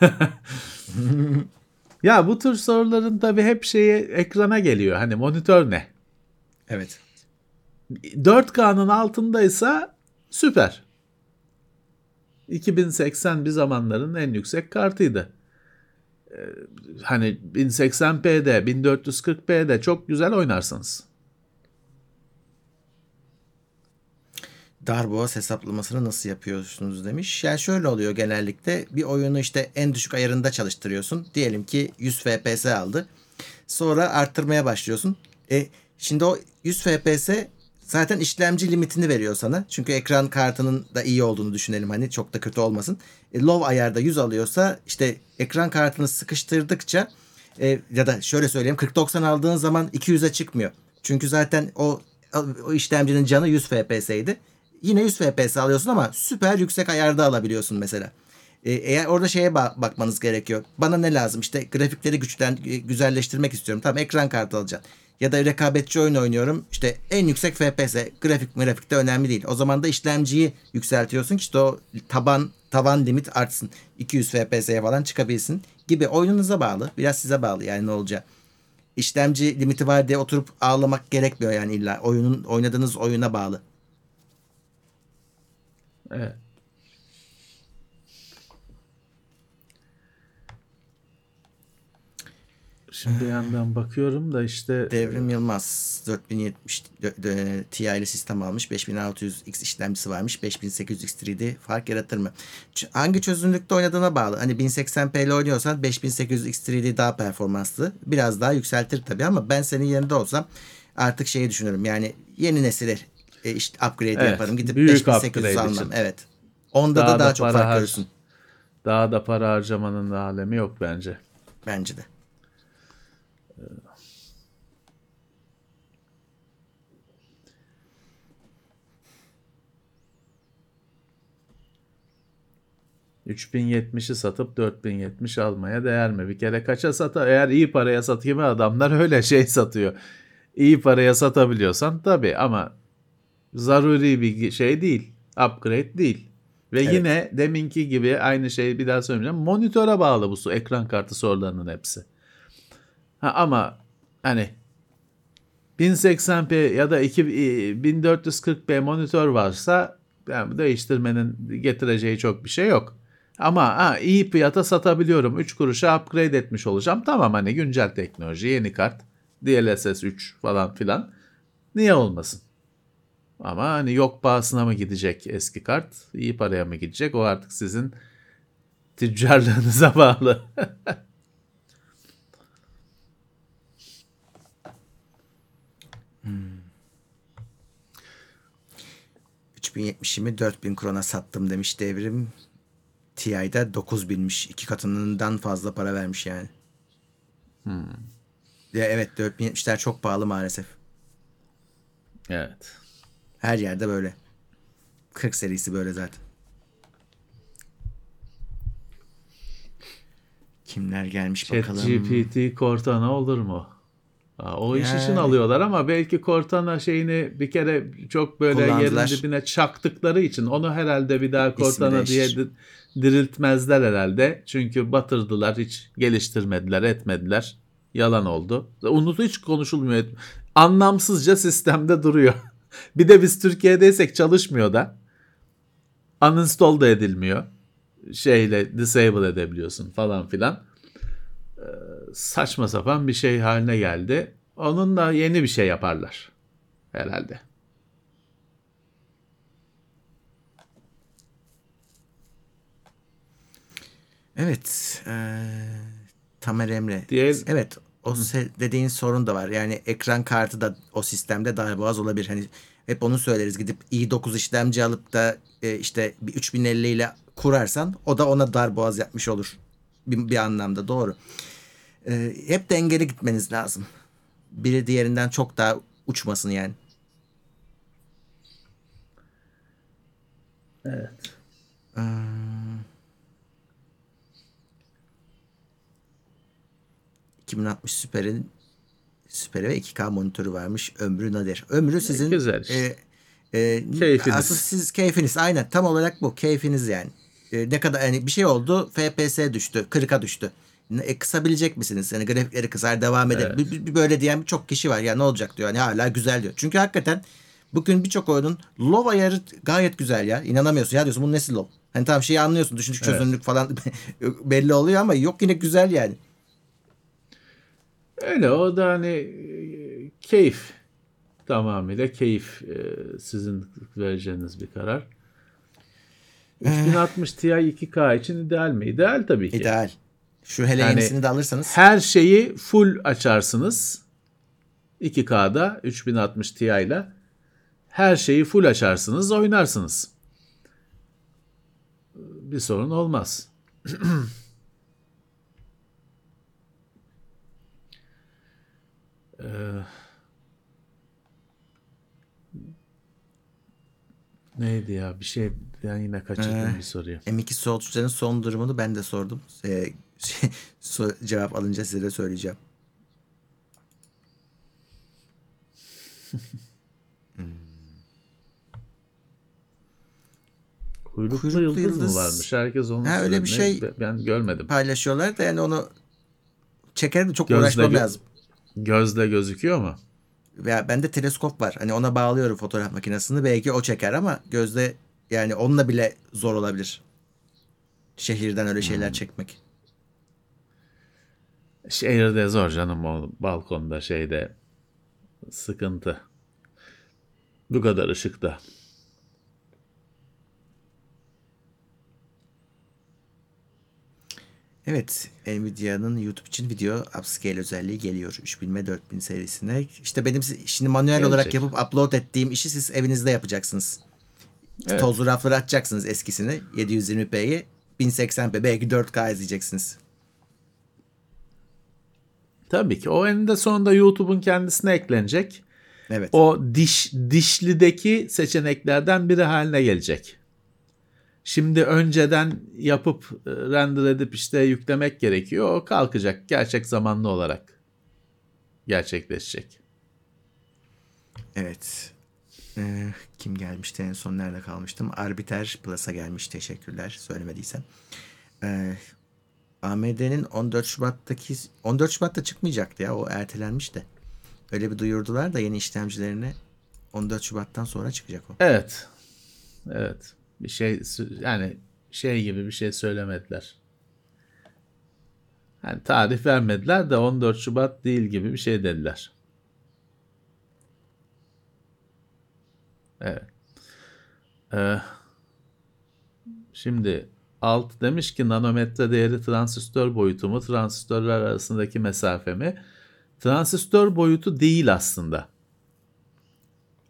(laughs) ya bu tür soruların tabii hep şeye ekrana geliyor. Hani monitör ne? Evet. 4K'nın altındaysa süper. 2080 bir zamanların en yüksek kartıydı. Ee, hani 1080p'de, 1440p'de çok güzel oynarsınız. Darboğaz hesaplamasını nasıl yapıyorsunuz demiş. Yani şöyle oluyor genellikle bir oyunu işte en düşük ayarında çalıştırıyorsun. Diyelim ki 100 FPS aldı. Sonra arttırmaya başlıyorsun. E, şimdi o 100 FPS zaten işlemci limitini veriyor sana. Çünkü ekran kartının da iyi olduğunu düşünelim hani çok da kötü olmasın. E, low ayarda 100 alıyorsa işte ekran kartını sıkıştırdıkça e, ya da şöyle söyleyeyim 4090 aldığın zaman 200'e çıkmıyor. Çünkü zaten o, o işlemcinin canı 100 FPS'ydi. Yine 100 FPS alıyorsun ama süper yüksek ayarda alabiliyorsun mesela. E, eğer orada şeye ba- bakmanız gerekiyor. Bana ne lazım? İşte grafikleri güçlen e, güzelleştirmek istiyorum. Tamam ekran kartı alacağım. Ya da rekabetçi oyun oynuyorum. İşte en yüksek FPS. Grafik grafik de önemli değil. O zaman da işlemciyi yükseltiyorsun ki işte o taban tavan limit artsın. 200 FPS'ye falan çıkabilsin gibi oyununuza bağlı. Biraz size bağlı yani ne olacak. İşlemci limiti var diye oturup ağlamak gerekmiyor yani illa. Oyunun oynadığınız oyuna bağlı. Evet. Şimdi yandan bakıyorum da işte Devrim Yılmaz 4070 dö- dö- Ti'li sistem almış. 5600X işlemcisi varmış. 5800X 3D fark yaratır mı? Hangi çözünürlükte oynadığına bağlı. Hani 1080p ile oynuyorsan 5800X 3D daha performanslı. Biraz daha yükseltir tabii ama ben senin yerinde olsam artık şeyi düşünürüm. Yani yeni nesile e, işte upgrade Evet, yaparım. Gidip büyük 5800 upgrade almam. için. Evet. Onda Daha da da daha çok fark har- görürsün. daha da para harcamanın da alemi yok bence. Bence de. ...3070'i satıp 4070 almaya değer mi? Bir kere kaça satar? Eğer iyi paraya satayım adamlar öyle şey satıyor. İyi paraya satabiliyorsan tabii ama zaruri bir şey değil. Upgrade değil. Ve Evet. yine deminki gibi aynı şeyi bir daha söyleyeceğim. Monitöre bağlı bu su ekran kartı sorularının hepsi. Ha, ama hani 1080p ya da 2, 1440p monitör varsa yani değiştirmenin getireceği çok bir şey yok. Ama ha, iyi fiyata satabiliyorum. 3 kuruşa upgrade etmiş olacağım. Tamam hani güncel teknoloji, yeni kart, DLSS 3 falan filan. Niye olmasın? Ama hani yok pahasına mı gidecek eski kart? iyi paraya mı gidecek? O artık sizin tüccarlığınıza (laughs) bağlı. 3070'imi 4000 krona sattım demiş devrim. TI'de 9000'miş. İki katından fazla para vermiş yani. Ya evet 4070'ler çok pahalı maalesef. evet. Her yerde böyle. 40 serisi böyle zaten. Kimler gelmiş bakalım. ChatGPT Cortana olur mu? Ha, o iş için Yani. alıyorlar ama belki Cortana şeyini bir kere çok böyle yerin dibine çaktıkları için onu herhalde bir daha Cortana diye diriltmezler herhalde. Çünkü batırdılar, hiç geliştirmediler, etmediler. Yalan oldu. Unutu hiç konuşulmuyor. Anlamsızca sistemde duruyor. (laughs) (laughs) bir de biz Türkiye'deysek çalışmıyor da. Uninstall da edilmiyor. Şeyle disable edebiliyorsun falan filan saçma sapan bir şey haline geldi. Onunla yeni bir şey yaparlar herhalde. Evet. eee Tamer Emre. Diğer- Evet. O dediğin sorun da var. Yani ekran kartı da o sistemde darboğaz olabilir. Hani hep onu söyleriz. Gidip i9 işlemci alıp da e, işte bir 3050 ile kurarsan o da ona darboğaz yapmış olur. Bir, bir anlamda doğru. E, hep dengeli gitmeniz lazım. Biri diğerinden çok daha uçmasın yani. Evet. 2060 Super'in Super ve 2K monitörü varmış. Ömrü nadir. Ömrü sizin güzel işte. e, e, Keyfiniz. Asıl siz keyfiniz. Aynen. Tam olarak bu. Keyfiniz yani. E, ne kadar yani bir şey oldu. FPS düştü. 40'a düştü. E, kısabilecek misiniz? Yani grafikleri kısar devam eder. Evet. Bir, bir- böyle diyen birçok kişi var. Ya ne olacak diyor. Hani hala güzel diyor. Çünkü hakikaten bugün birçok oyunun low ayarı gayet güzel ya. İnanamıyorsun. Ya diyorsun bu nesi low? Hani tam şeyi anlıyorsun. Düşündük Evet. çözünürlük falan (laughs) belli oluyor ama yok yine güzel yani. Öyle o da hani e, keyif. tamamıyla keyif e, sizin vereceğiniz bir karar. 3060 Ti 2K için ideal mi? İdeal tabii ki. İdeal. Şu hele Yani yenisini de alırsanız. Her şeyi full açarsınız. 2K'da 3060 Ti ile her şeyi full açarsınız, oynarsınız. Bir sorun olmaz. (clears throat) Ee, neydi ya? Bir şey ben yine kaçırdım Ee, bir soruyu. M2 Soldier'ın son durumunu ben de sordum. Ee, şey, (laughs) so- cevap alınca size de söyleyeceğim. (laughs) Kuyruklu, Kuyruklu yıldız, yıldız- mı varmış? Herkes onu Ha, öyle bir şey- Ben görmedim. Paylaşıyorlar da yani onu çeker de çok Gözle uğraşmam gö- lazım. Gözle gözüküyor mu? Veya bende teleskop var. Hani ona bağlıyorum fotoğraf makinesini. Belki o çeker ama gözde yani onunla bile zor olabilir. Şehirden öyle şeyler Hmm. çekmek. Şehirde zor canım o balkonda şeyde sıkıntı. Bu kadar ışıkta. Evet, Nvidia'nın YouTube için video upscale özelliği geliyor. 3000 ve 4000 serisine. İşte benim şimdi manuel olarak Gelecek. yapıp upload ettiğim işi siz evinizde yapacaksınız. Evet. Tozlu rafları açacaksınız eskisini. 720p'yi 1080p belki 4K izleyeceksiniz. Tabii ki. O eninde sonunda YouTube'un kendisine eklenecek. Evet. O diş dişlideki seçeneklerden biri haline gelecek. Şimdi önceden yapıp e, render edip işte yüklemek gerekiyor. O kalkacak gerçek zamanlı olarak gerçekleşecek. Evet. Ee, kim gelmişti en son nerede kalmıştım? Arbiter Plus'a gelmiş teşekkürler söylemediysem. Ee, AMD'nin 14 Şubat'taki 14 Şubat'ta çıkmayacaktı ya o ertelenmiş de. Öyle bir duyurdular da yeni işlemcilerine 14 Şubat'tan sonra çıkacak o. Evet. Evet. Bir şey yani şey gibi bir şey söylemediler. Yani tarih vermediler de 14 Şubat değil gibi bir şey dediler. Evet. Ee, şimdi alt demiş ki nanometre değeri transistör boyutu mu, transistörler arasındaki mesafe mi? Transistör boyutu değil aslında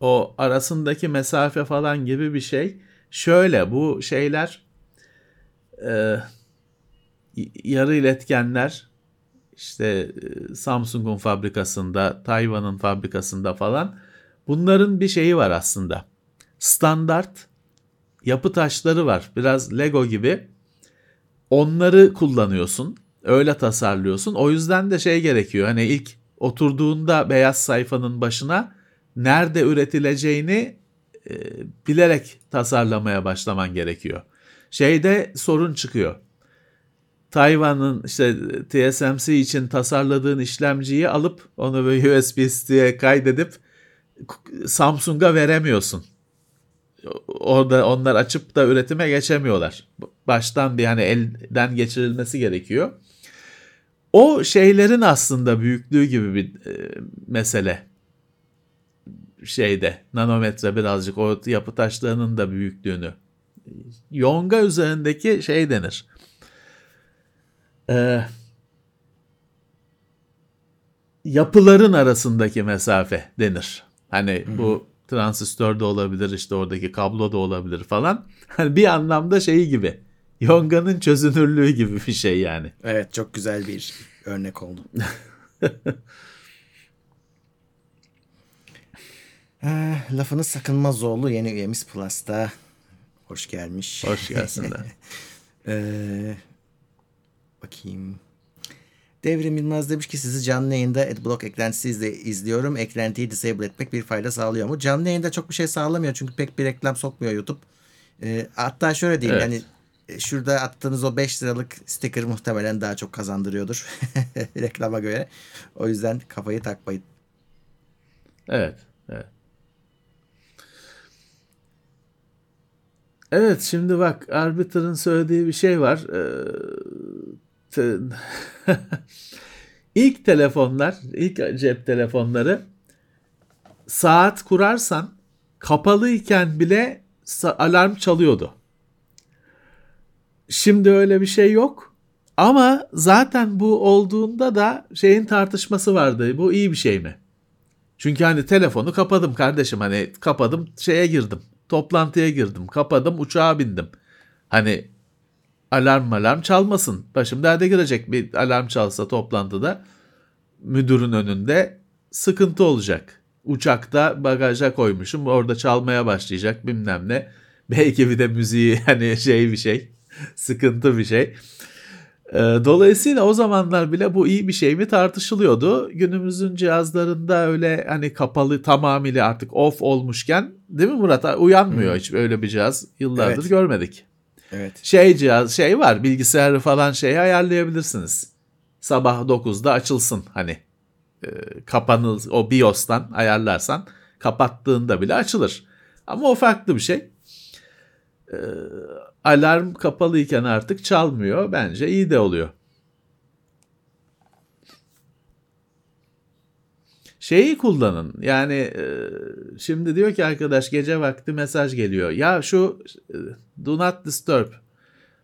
o arasındaki mesafe falan gibi bir şey. Şöyle bu şeyler e, yarı iletkenler işte e, Samsung'un fabrikasında, Tayvan'ın fabrikasında falan bunların bir şeyi var aslında. Standart yapı taşları var. Biraz Lego gibi. Onları kullanıyorsun. Öyle tasarlıyorsun. O yüzden de şey gerekiyor. Hani ilk oturduğunda beyaz sayfanın başına nerede üretileceğini e, bilerek tasarlamaya başlaman gerekiyor. Şeyde sorun çıkıyor. Tayvan'ın işte TSMC için tasarladığın işlemciyi alıp onu böyle (laughs) USB stick'e kaydedip Samsung'a veremiyorsun. Orada onlar açıp da üretime geçemiyorlar. Baştan bir hani elden geçirilmesi gerekiyor. O şeylerin aslında büyüklüğü gibi bir e, mesele şeyde nanometre birazcık o yapı taşlarının da büyüklüğünü yonga üzerindeki şey denir. Ee, yapıların arasındaki mesafe denir. Hani bu transistör de olabilir işte oradaki kablo da olabilir falan. Hani bir anlamda şeyi gibi. Yonganın çözünürlüğü gibi bir şey yani. Evet çok güzel bir örnek oldu. (laughs) Ee, lafını sakınmazoğlu yeni üyemiz Plus'ta. Hoş gelmiş. Hoş gelsinler. (laughs) Ee, bakayım. Devrim Yılmaz demiş ki sizi canlı yayında Adblock eklentisi izle, izliyorum. Eklentiyi disable etmek bir fayda sağlıyor mu? Canlı yayında çok bir şey sağlamıyor çünkü pek bir reklam sokmuyor YouTube. Ee, hatta şöyle diyeyim Evet. yani şurada attığınız o 5 liralık sticker muhtemelen daha çok kazandırıyordur (laughs) reklama göre. O yüzden kafayı takmayın. Evet. Evet. Evet şimdi bak Arbiter'ın söylediği bir şey var. Ee, (laughs) ilk telefonlar, ilk cep telefonları saat kurarsan kapalıyken bile alarm çalıyordu. Şimdi öyle bir şey yok. Ama zaten bu olduğunda da şeyin tartışması vardı. Bu iyi bir şey mi? Çünkü hani telefonu kapadım kardeşim hani kapadım şeye girdim. Toplantıya girdim. Kapadım uçağa bindim. Hani alarm alarm çalmasın. Başım derde girecek bir alarm çalsa toplantıda müdürün önünde sıkıntı olacak. Uçakta bagaja koymuşum orada çalmaya başlayacak bilmem ne. Belki bir de müziği (laughs) hani şey bir şey sıkıntı bir şey. Ee, Dolayısıyla o zamanlar bile bu iyi bir şey mi tartışılıyordu. Günümüzün cihazlarında öyle hani kapalı tamamıyla artık off olmuşken değil mi Murat? Uyanmıyor hiç öyle bir cihaz. Yıllardır Evet. görmedik. Evet. Şey cihaz şey var bilgisayarı falan şeyi ayarlayabilirsiniz. Sabah 9'da açılsın hani e, kapanıl o BIOS'tan ayarlarsan kapattığında bile açılır. Ama o farklı bir şey. E, alarm kapalıyken artık çalmıyor. Bence iyi de oluyor. Şeyi kullanın. Yani e, şimdi diyor ki arkadaş gece vakti mesaj geliyor. Ya şu e, do not disturb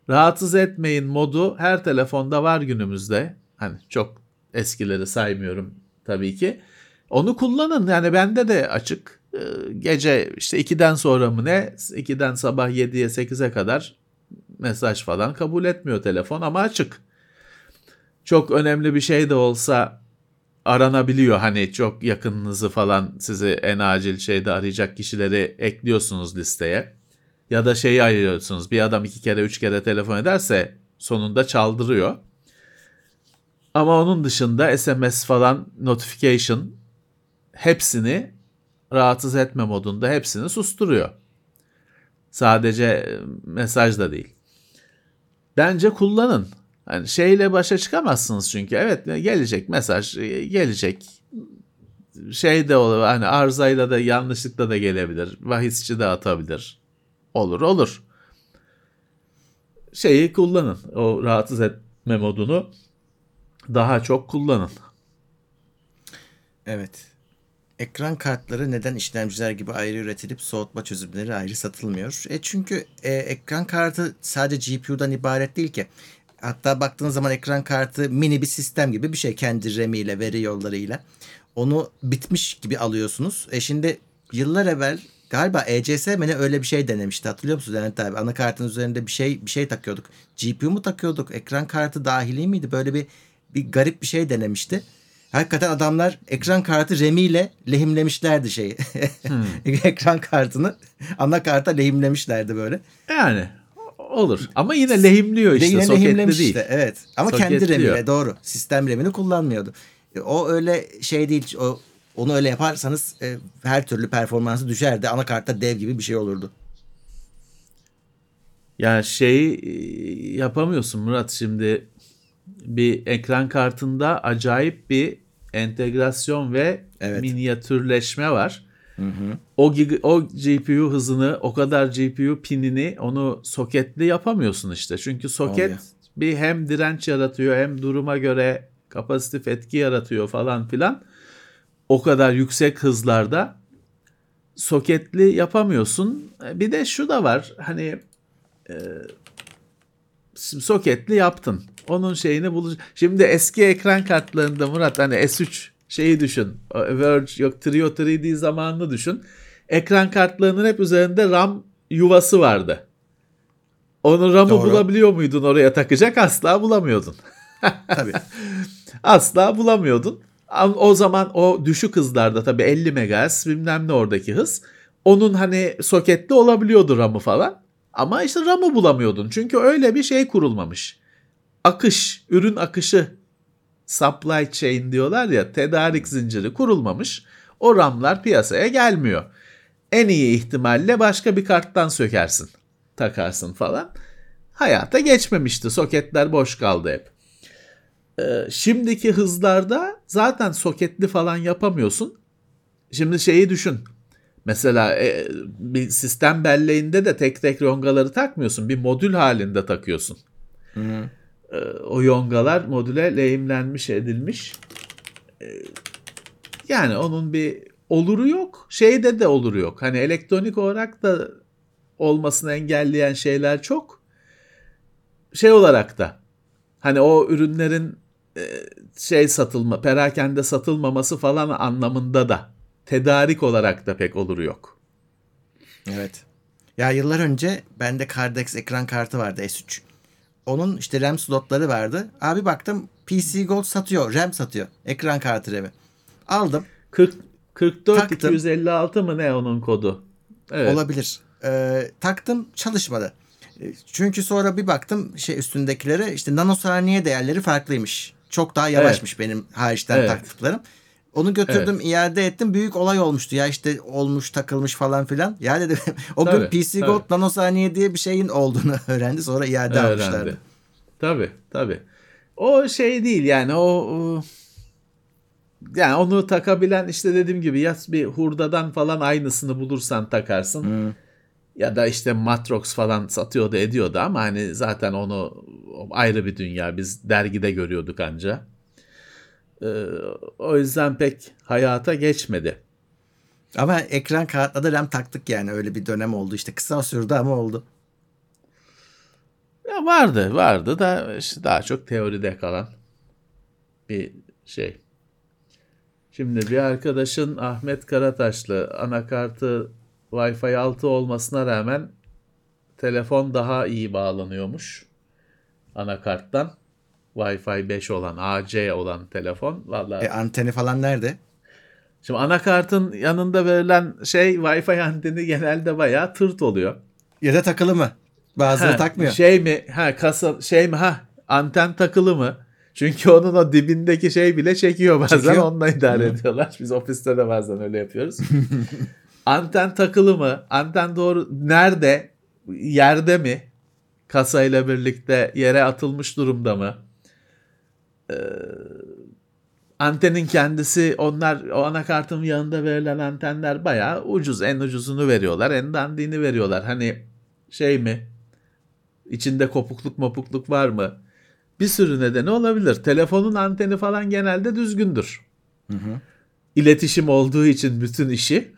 rahatsız etmeyin modu her telefonda var günümüzde. Hani çok eskileri saymıyorum tabii ki. Onu kullanın. Yani bende de açık. E, Gece işte 2'den sonra mı ne? 2'den sabah 7'ye 8'e kadar mesaj falan kabul etmiyor telefon ama açık. Çok önemli bir şey de olsa aranabiliyor. Hani çok yakınınızı falan sizi en acil şeyde arayacak kişileri ekliyorsunuz listeye. Ya da şeyi ayırıyorsunuz. Bir adam iki kere üç kere telefon ederse sonunda çaldırıyor. Ama onun dışında SMS falan notification hepsini rahatsız etme modunda hepsini susturuyor. Sadece e, mesaj da değil. Bence kullanın. Hani şeyle başa çıkamazsınız çünkü. Evet gelecek mesaj e, gelecek. Şey de olur hani arızayla da yanlışlıkla da gelebilir. Vahisçi de atabilir. Olur olur. Şeyi kullanın. O rahatsız etme modunu daha çok kullanın. Evet. Ekran kartları neden işlemciler gibi ayrı üretilip soğutma çözümleri ayrı satılmıyor? E çünkü e, ekran kartı sadece GPU'dan ibaret değil ki. Hatta baktığın zaman ekran kartı mini bir sistem gibi bir şey kendi RAM'iyle, veri yollarıyla. Onu bitmiş gibi alıyorsunuz. E şimdi yıllar evvel galiba ECS mi ne öyle bir şey denemişti. Hatırlıyor musunuz Levent abi? Anakartın üzerinde bir şey bir şey takıyorduk. GPU mu takıyorduk? Ekran kartı dahili miydi? Böyle bir bir garip bir şey denemişti. Hakikaten adamlar ekran kartı RAM'iyle lehimlemişlerdi şeyi. (laughs) ekran kartını anakarta lehimlemişlerdi böyle. Yani olur. Ama yine lehimliyor işte. yine soketli lehimlemiş değil. işte. Evet. Ama kendi Soketliyor. RAM'iyle doğru. Sistem RAM'ini kullanmıyordu. E, O öyle şey değil. O onu öyle yaparsanız e, her türlü performansı düşerdi. Anakartta dev gibi bir şey olurdu. Yani şey e, yapamıyorsun Murat şimdi bir ekran kartında acayip bir entegrasyon ve Evet. minyatürleşme var. O, gig- o GPU hızını, o kadar GPU pinini onu soketli yapamıyorsun işte. Çünkü soket Olmuyor. bir hem direnç yaratıyor hem duruma göre kapasitif etki yaratıyor falan filan. O kadar yüksek hızlarda soketli yapamıyorsun. E, Bir de şu da var. Hani Şimdi soketli yaptın. Onun şeyini bulacak. Şimdi eski ekran kartlarında Murat hani S3 şeyi düşün. Verge yok Trio 3D zamanını düşün. Ekran kartlarının hep üzerinde RAM yuvası vardı. Onu RAM'ı Doğru. bulabiliyor muydun oraya takacak? Asla bulamıyordun. (laughs) Tabii. Asla bulamıyordun. O zaman o düşük hızlarda tabii 50 MHz bilmem ne oradaki hız. Onun hani soketli olabiliyordu RAM'ı falan. Ama işte RAM'ı bulamıyordun. Çünkü öyle bir şey kurulmamış. Akış, ürün akışı supply chain diyorlar ya tedarik zinciri kurulmamış. O RAM'lar piyasaya gelmiyor. En iyi ihtimalle başka bir karttan sökersin. Takarsın falan. Hayata geçmemişti. Soketler boş kaldı hep. Ee, şimdiki hızlarda zaten soketli falan yapamıyorsun. Şimdi şeyi düşün. Mesela e, bir sistem belleğinde de tek tek yongaları takmıyorsun. Bir modül halinde takıyorsun. Ee, o yongalar modüle lehimlenmiş edilmiş. Ee, yani onun bir oluru yok. Şeyde de oluru yok. Hani elektronik olarak da olmasını engelleyen şeyler çok. Şey olarak da hani o ürünlerin e, şey satılma, perakende satılmaması falan anlamında da tedarik olarak da pek oluru yok. Evet. Ya yıllar önce bende Cardex ekran kartı vardı S3. Onun işte RAM slotları vardı. Abi baktım PC Gold satıyor. RAM satıyor. Ekran kartı RAM'i. Aldım. 40 44 Taktım. 256 mı ne onun kodu? Evet. Olabilir. Ee, taktım çalışmadı. Ee, Çünkü sonra bir baktım şey üstündekilere işte nanosaniye değerleri farklıymış. Çok daha yavaşmış benim hariçten Evet. taktıklarım. Onu götürdüm iade ettim. Büyük olay olmuştu. Ya işte olmuş takılmış falan filan. Ya dedim (laughs) o gün Tabii, PC tabii. Gold nanosaniye diye bir şeyin olduğunu (laughs) öğrendi. Sonra iade Öğrendi. almışlardı. Tabii tabii. O şey değil yani o o- yani onu takabilen işte dediğim gibi ya bir hurdadan falan aynısını bulursan takarsın. Ya da işte Matrox falan satıyordu ediyordu ama hani zaten onu ayrı bir dünya. Biz dergide görüyorduk anca. Ee, o yüzden pek hayata geçmedi. Ama ekran kartla da RAM taktık yani. Öyle bir dönem oldu. işte kısa sürdü ama oldu. Ya vardı, vardı da işte daha çok teoride kalan bir şey. Şimdi bir arkadaşın Ahmet Karataşlı anakartı Wi-Fi 6 olmasına rağmen telefon daha iyi bağlanıyormuş anakarttan. Wi-Fi 5 olan, AC olan telefon. Vallahi E, anteni falan nerede? şimdi anakartın yanında verilen şey Wi-Fi anteni genelde bayağı tırt oluyor. Ya da takılı mı? Bazıları Ha, takmıyor. Şey mi? Ha kasa şey mi? Ha anten takılı mı? Çünkü onun o dibindeki şey bile çekiyor bazen Çekiyor. onunla idare ediyorlar. Biz ofiste de bazen öyle yapıyoruz. (laughs) anten takılı mı? Anten doğru nerede? Yerde mi? Kasayla birlikte yere atılmış durumda mı? Antenin kendisi onlar o anakartın yanında verilen antenler bayağı ucuz. En ucuzunu veriyorlar. En dandiğini veriyorlar. Hani şey mi? İçinde kopukluk mopukluk var mı? Bir sürü nedeni olabilir. Telefonun anteni falan genelde düzgündür. İletişim olduğu için bütün işi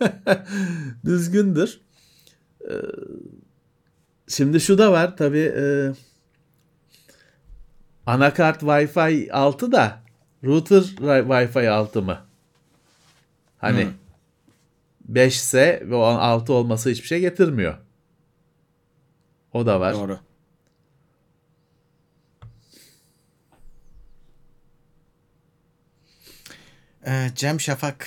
(laughs) düzgündür. Ee, Şimdi şu da var tabii e, anakart Wi-Fi 6 da router Wi-Fi 6 mı? Hani 5 ise ve o 6 olması hiçbir şey getirmiyor. O da var. Doğru. Ee, Cem Şafak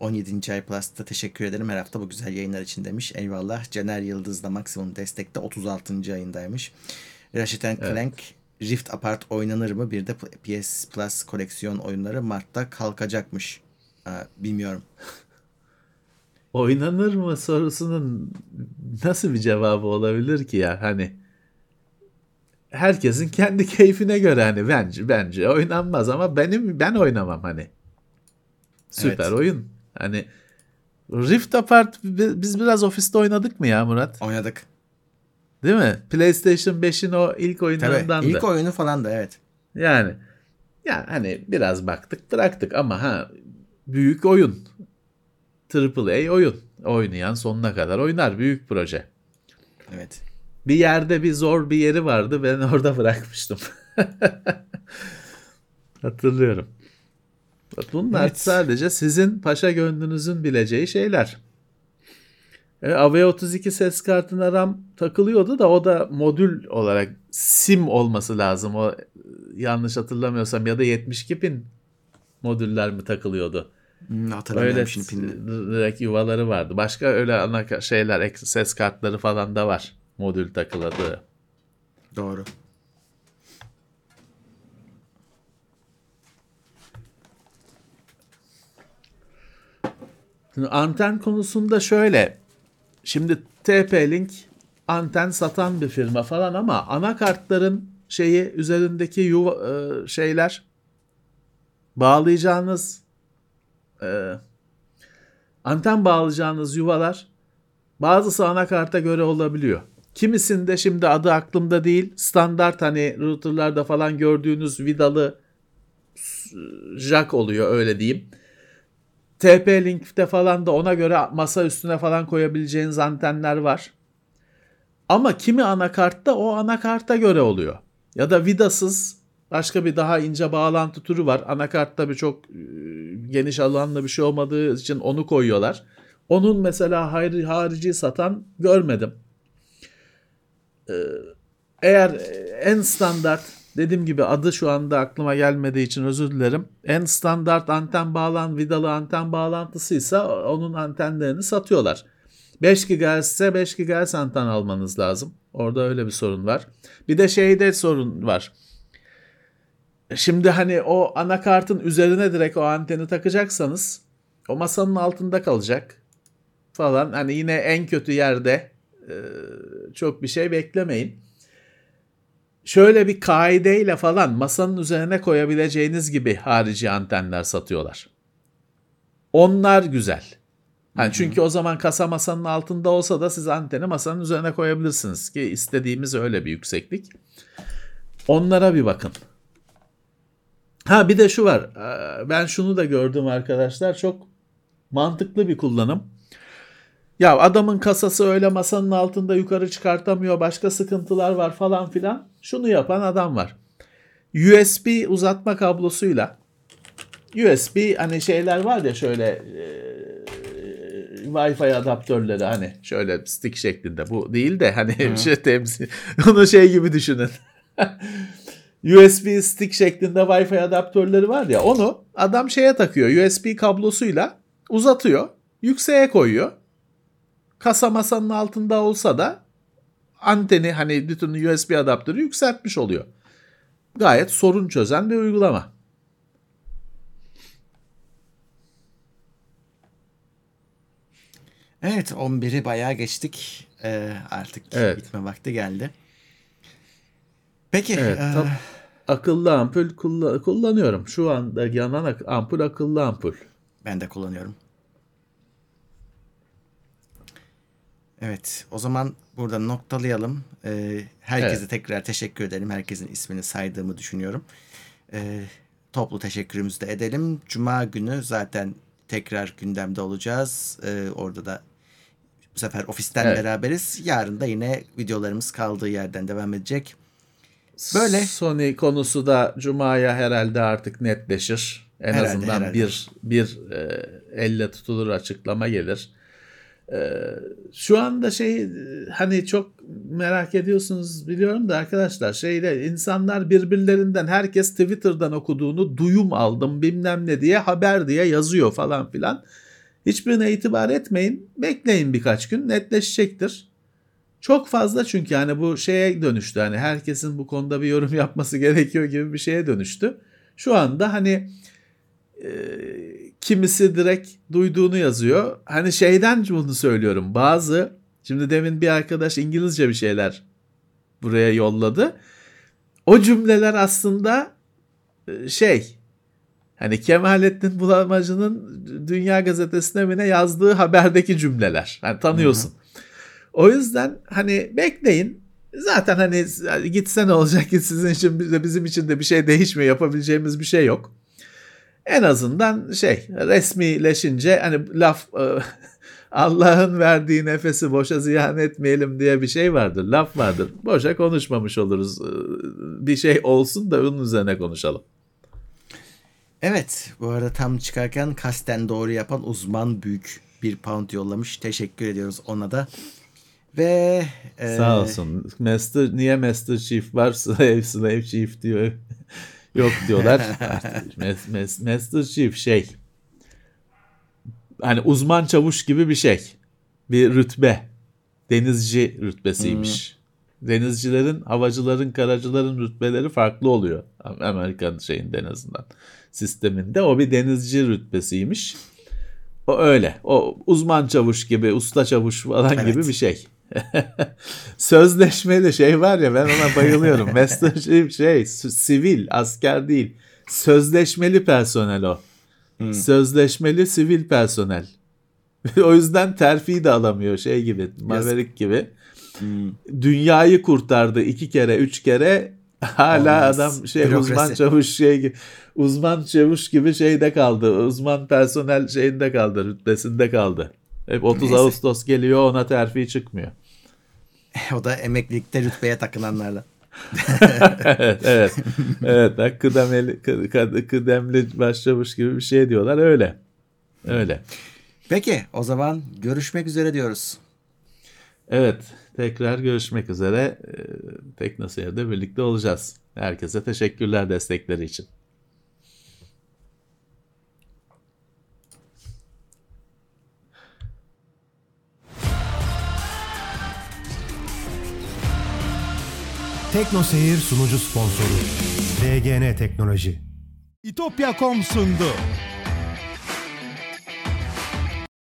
17. ay Plus'ta teşekkür ederim. Her hafta bu güzel yayınlar için demiş. Eyvallah. Caner Yıldız da maksimum destekte 36. ayındaymış. Ratchet Clank Rift Apart oynanır mı? Bir de PS Plus koleksiyon oyunları Mart'ta kalkacakmış. Aa, bilmiyorum. (laughs) Oynanır mı sorusunun nasıl bir cevabı olabilir ki ya? Hani herkesin kendi (laughs) keyfine göre hani bence bence oynanmaz ama benim ben oynamam hani. Süper Evet. oyun. Hani Rift Apart bi- biz biraz ofiste oynadık mı ya Murat? Oynadık. Değil mi? PlayStation 5'in o ilk Tabii. oyunlarından da. İlk oyunu falan da evet. Yani yani hani biraz baktık bıraktık ama ha büyük oyun. AAA oyun. Oynayan sonuna kadar oynar. Büyük proje. Evet. Bir yerde bir zor bir yeri vardı. Ben (laughs) orada bırakmıştım. Hatırlıyorum. Bunlar Evet. sadece sizin paşa gönlünüzün bileceği şeyler. E, AV32 ses kartına RAM takılıyordu da o da modül olarak SIM olması lazım. O yanlış hatırlamıyorsam ya da 72 pin modüller mi takılıyordu? Hmm, Öyle şimdi pinini. direkt yuvaları vardı. Başka öyle ana şeyler, ses kartları falan da var. Modül takıladığı. Doğru. Şimdi anten konusunda şöyle. Şimdi TP-Link anten satan bir firma falan ama anakartların şeyi üzerindeki yuva, e, şeyler bağlayacağınız e, anten bağlayacağınız yuvalar bazısı anakarta göre olabiliyor. Kimisinde şimdi adı aklımda değil standart hani routerlarda falan gördüğünüz vidalı jack oluyor öyle diyeyim. TP-Link'te falan da ona göre masa üstüne falan koyabileceğiniz antenler var. Ama kimi anakartta o anakarta göre oluyor. Ya da vidasız başka bir daha ince bağlantı türü var. Anakartta bir çok e, geniş alanlı bir şey olmadığı için onu koyuyorlar. Onun mesela harici, satan görmedim. Ee, eğer en standart dediğim gibi adı şu anda aklıma gelmediği için özür dilerim. En standart anten bağlan vidalı anten bağlantısıysa onun antenlerini satıyorlar. 5 GHz ise 5 GHz anten almanız lazım. Orada öyle bir sorun var. Bir de şeyde sorun var. Şimdi hani o anakartın üzerine direkt o anteni takacaksanız o masanın altında kalacak falan. Hani yine en kötü yerde e, çok bir şey beklemeyin. Şöyle bir kaideyle falan masanın üzerine koyabileceğiniz gibi harici antenler satıyorlar. Onlar güzel. Yani çünkü o zaman kasa masanın altında olsa da siz anteni masanın üzerine koyabilirsiniz ki istediğimiz öyle bir yükseklik. Onlara bir bakın. Ha bir de şu var. Ben şunu da gördüm arkadaşlar. Çok mantıklı bir kullanım. Ya adamın kasası öyle masanın altında yukarı çıkartamıyor. Başka sıkıntılar var falan filan. Şunu yapan adam var. USB uzatma kablosuyla USB hani şeyler var ya şöyle e, Wi-Fi adaptörleri hani şöyle stick şeklinde bu değil de hani bir şey temsil (laughs) onu şey gibi düşünün. (laughs) USB stick şeklinde Wi-Fi adaptörleri var ya onu adam şeye takıyor USB kablosuyla uzatıyor yükseğe koyuyor. Kasa masanın altında olsa da anteni hani bütün USB adaptörü yükseltmiş oluyor. Gayet sorun çözen bir uygulama. Evet 11'i bayağı geçtik. Ee, artık Evet. bitme vakti geldi. Peki. Evet, e, akıllı ampul kulla- kullanıyorum. Şu anda yanan ampul akıllı ampul. ben de kullanıyorum. Evet o zaman burada noktalayalım. Ee, herkese Evet. tekrar teşekkür edelim. Herkesin ismini saydığımı düşünüyorum. Ee, toplu teşekkürümüzü de edelim. Cuma günü zaten tekrar gündemde olacağız. Ee, orada da bu sefer ofisten Evet. beraberiz. Yarın da yine videolarımız kaldığı yerden devam edecek. Böyle. Sony konusu da Cuma'ya herhalde artık netleşir. En Herhalde, azından herhalde. bir bir e, elle tutulur açıklama gelir. E, şu anda şey e, hani çok merak ediyorsunuz biliyorum da arkadaşlar şeyle insanlar birbirlerinden herkes Twitter'dan okuduğunu duyum aldım bilmem ne diye haber diye yazıyor falan filan. Hiçbirine itibar etmeyin. Bekleyin birkaç gün netleşecektir. Çok fazla çünkü yani bu şeye dönüştü. Hani herkesin bu konuda bir yorum (laughs) yapması gerekiyor gibi bir şeye dönüştü. Şu anda hani e, kimisi direkt duyduğunu yazıyor. Hani şeyden bunu söylüyorum. Bazı şimdi demin bir arkadaş İngilizce bir şeyler buraya yolladı. O cümleler aslında e, şey hani Kemalettin Bulamacı'nın Dünya Gazetesi'ne mi ne yazdığı haberdeki cümleler. Hani tanıyorsun. O yüzden hani bekleyin. Zaten hani gitse ne olacak ki sizin için de bizim için de bir şey değişmiyor. Yapabileceğimiz bir şey yok. En azından şey resmileşince hani laf e, (laughs) Allah'ın verdiği nefesi boşa ziyan etmeyelim diye bir şey vardır. Laf vardır. Boşa konuşmamış oluruz. E, Bir şey olsun da onun üzerine konuşalım. Evet bu arada tam çıkarken kasten doğru yapan uzman büyük bir pound yollamış. Teşekkür ediyoruz ona da. Ve e, Sağ olsun. Master niye Master Chief var? Slave (laughs) Slave Chief diyor. (laughs) Yok diyorlar. Mas- mas- Master Chief şey. Hani uzman çavuş gibi bir şey. Bir rütbe. Denizci rütbesiymiş. Denizcilerin, havacıların, karacıların rütbeleri farklı oluyor. Amerikan şeyinde en azından. Sisteminde. O bir denizci rütbesiymiş. O öyle. O uzman çavuş gibi, usta çavuş falan Evet. gibi bir şey. (laughs) Sözleşmeli şey var ya ben ona bayılıyorum. (laughs) Master şey s- sivil asker değil. Sözleşmeli personel o. Sözleşmeli sivil personel. (laughs) o yüzden terfi de alamıyor şey gibi Maverick gibi. Dünyayı kurtardı iki kere üç kere Hala Olmaz. adam şey Bürokrasi. uzman çavuş şey gibi uzman çavuş gibi şeyde kaldı. Uzman personel şeyinde kaldı, rütbesinde kaldı. Hep 30 Neyse. Ağustos geliyor ona terfi çıkmıyor. (laughs) o da emeklilikte rütbeye takılanlardan. (laughs) evet, evet. Evet, kıdemli, kı- kı- kıdemli başçavuş gibi bir şey diyorlar öyle. Öyle. Peki o zaman görüşmek üzere diyoruz. Evet, tekrar görüşmek üzere. Ee, Teknoseyir'de birlikte olacağız. Herkese teşekkürler destekleri için. Tekno Seyir sunucu sponsoru DGN Teknoloji. İtopya.com sundu.